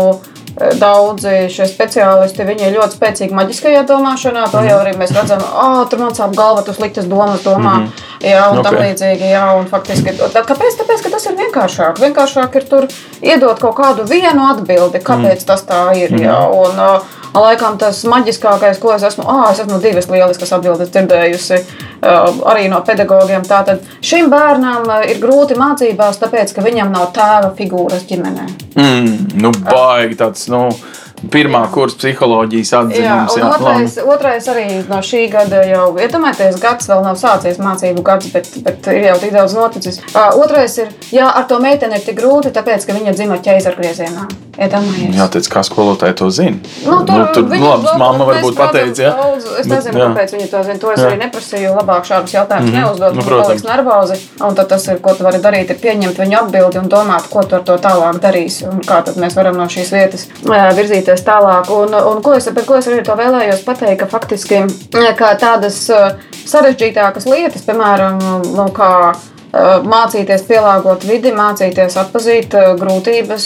daudzi šie speciālisti viņi ir ļoti spēcīgi maģiskajā domāšanā. To jau arī mēs redzam, ah, tur man sāp galva, tu sliktas domas domā. Mm -hmm. Jā, un okay. tam līdzīgi. Jā, un faktiski, tā, kāpēc? Tāpēc, ka tas ir vienkāršāk. Vienkāršāk ir tur iedot kaut kādu vienu atbildi, kāpēc mm. tas tā ir. Jā, un, uh, Laikam tas maģiskākais, ko es esmu, ah, es esmu divas lieliskas atbildes dzirdējusi arī no pedagogiem. Tātad šim bērnam ir grūti mācībās, tāpēc, ka viņam nav tēva figūras ģimenē. Mm, nu, baigi tāds, nu, pirmā kursa psiholoģijas Jā, atzinums. un Jā, otrais, otrais arī no šī gada jau, iedomājieties, gads vēl nav sācies mācību gads, bet, bet ir jau tik daudz noticis. Uh, otrais ir, jā, ar to meiteni ir tik grūti, tāpēc, ka viņa dzima ķēzargriezienā. Iedomājieties. Jā, teic, kā skolotāji to zina. Nu, tur, nu, tur daudz- mamma varbūt pateica, jā. daudz. Es Bet, nezinu, jā. kāpēc viņi to zina. To es Jā. arī neprasīju. Labāk šādus jautājumus Mhm. neuzdot. Nu, protams. nervozi. Un tad tas ir, ko tu vari darīt, ir pieņemt viņu atbildi un domāt, ko tu ar to tālāk darīsi. Un kā tad mēs varam no šīs vietas ē, virzīties tālāk. Un, un ko, es, ko es arī to vēlējos pateikt, ka faktiski ē, kā tādas ē, sarežģītākas lietas, piemēram, nu, kā mācīties pielāgot vidi, mācīties atpazīt uh, grūtības,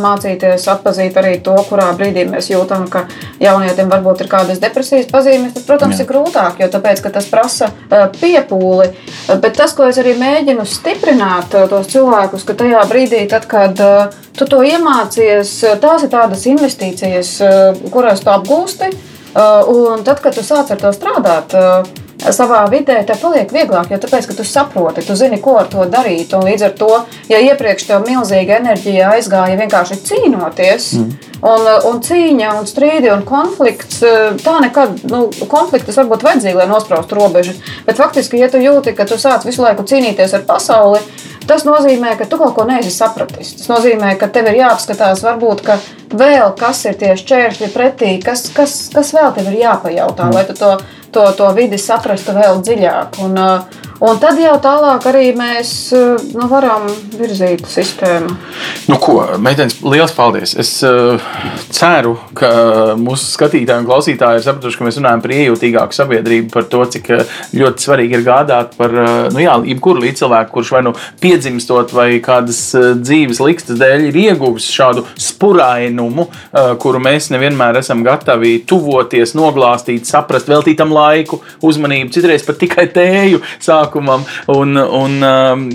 mācīties atpazīt arī to, kurā brīdī mēs jūtam, ka jaunietim varbūt ir kādas depresijas pazīmes. Tas, protams, Jā. ir grūtāk, jo tāpēc, tas prasa piepūli. Bet tas, ko es arī mēģinu stiprināt tos cilvēkus, ka tajā brīdī, tad, kad tu to iemācies, tās ir tādas investīcijas, kuras tu apgūsti. Un tad, kad tu sāc ar to strādāt, savā vidē, tev paliek vieglāk, jo tāpēc, tu saproti, tu zini, ko ar to darīt. Un līdz ar to, ja iepriekš tev milzīga enerģija aizgāja vienkārši cīnoties, mm. un, un cīņa, un strīdi un konflikts, tā nekad, nu, konflikts varbūt vajadzīgi, lai nospraustu robežas. Bet faktiski, ja tu jūti, ka tu sāc visu laiku cīnīties ar pasauli, Tas nozīmē, ka tu kaut ko neesi sapratis. Tas nozīmē, ka tev ir jāapskatās, varbūt, ka vēl kas ir tie šķēršļi pretī, kas, kas, kas vēl tev ir jāpajautā, lai tu to, to, to vidi saprastu vēl dziļāk. Un, uh, Un tad jau tālāk arī mēs uh, nu, varam virzīt sistēmu. Nu, ko, meitenes, liels paldies! Es uh, ceru, ka mūsu skatītāji un klausītāji ir sapratuši, ka mēs runājam par iejūtīgāku sabiedrību, par to, cik ļoti svarīgi ir gādāt par nu, jā, jebkuru līdzcilvēku, kurš vai nu piedzimstot vai kādas dzīves likstas dēļ ir ieguvis šādu spurainumu, kuru mēs nevienmēr esam gatavi tuvoties, noglāstīt, saprast, veltīt tam laiku, uzmanību, citreiz pat tikai tēju sākumam. Un, un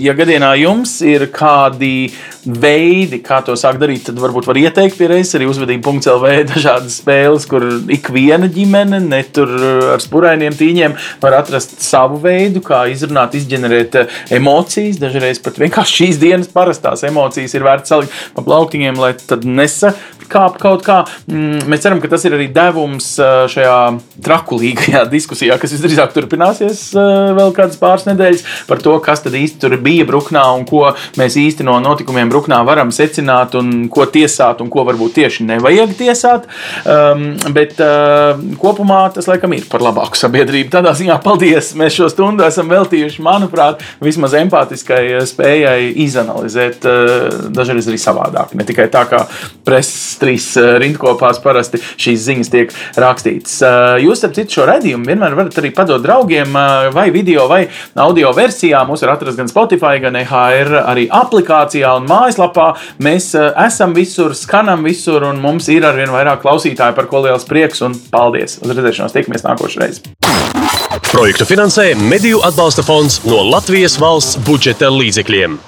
ja gadienā jums ir kādi veidi, kā to sākt darīt, tad varbūt var ieteikt pie reizes arī uzvedību.lv dažādas spēles, kur ik viena ģimene, ne tur ar spurainiem tīņiem, var atrast savu veidu, kā izrunāt, izģenerēt emocijas. Dažreiz pat vienkārši šīs dienas parastās emocijas ir vērts salikt pa plauktiņiem, lai tad nesa kāp kaut kā. Mm, mēs ceram, ka tas ir arī devums šajā trakulīgajā diskusijā, kas visdrīzāk turpināsies vēl kādas pāris nedēļas par to, kas tad īsti tur bija Bruknā un ko mēs īsti no notikumiem Bruknā varam secināt un ko tiesāt un ko varbūt tieši nevajag tiesāt. Um, bet uh, kopumā tas laikam ir par labāku sabiedrību. Tādā ziņā paldies! Mēs šo stundu esam veltījuši, manuprāt, vismaz empātiskai spējai izanalizēt uh, dažreiz arī savādāk. Ne tikai tā kā preses trīs rindkopās parasti šīs ziņas tiek rakstītas. Uh, jūs, starp citu, šo redzējumu vienmēr varat arī padot draugiem vai video vai audio versijā. Mūs var atrast gan Spotify, gan EHR arī aplikācijā un mājaslapā. Mēs esam visur, skanam visur un mums ir arvien vairāk klausītāju, par ko liels prieks un paldies! Uz redzēšanos tiekamies nākošais! Projektu finansē Mediju atbalsta fonds no Latvijas valsts budžeta līdzekļiem.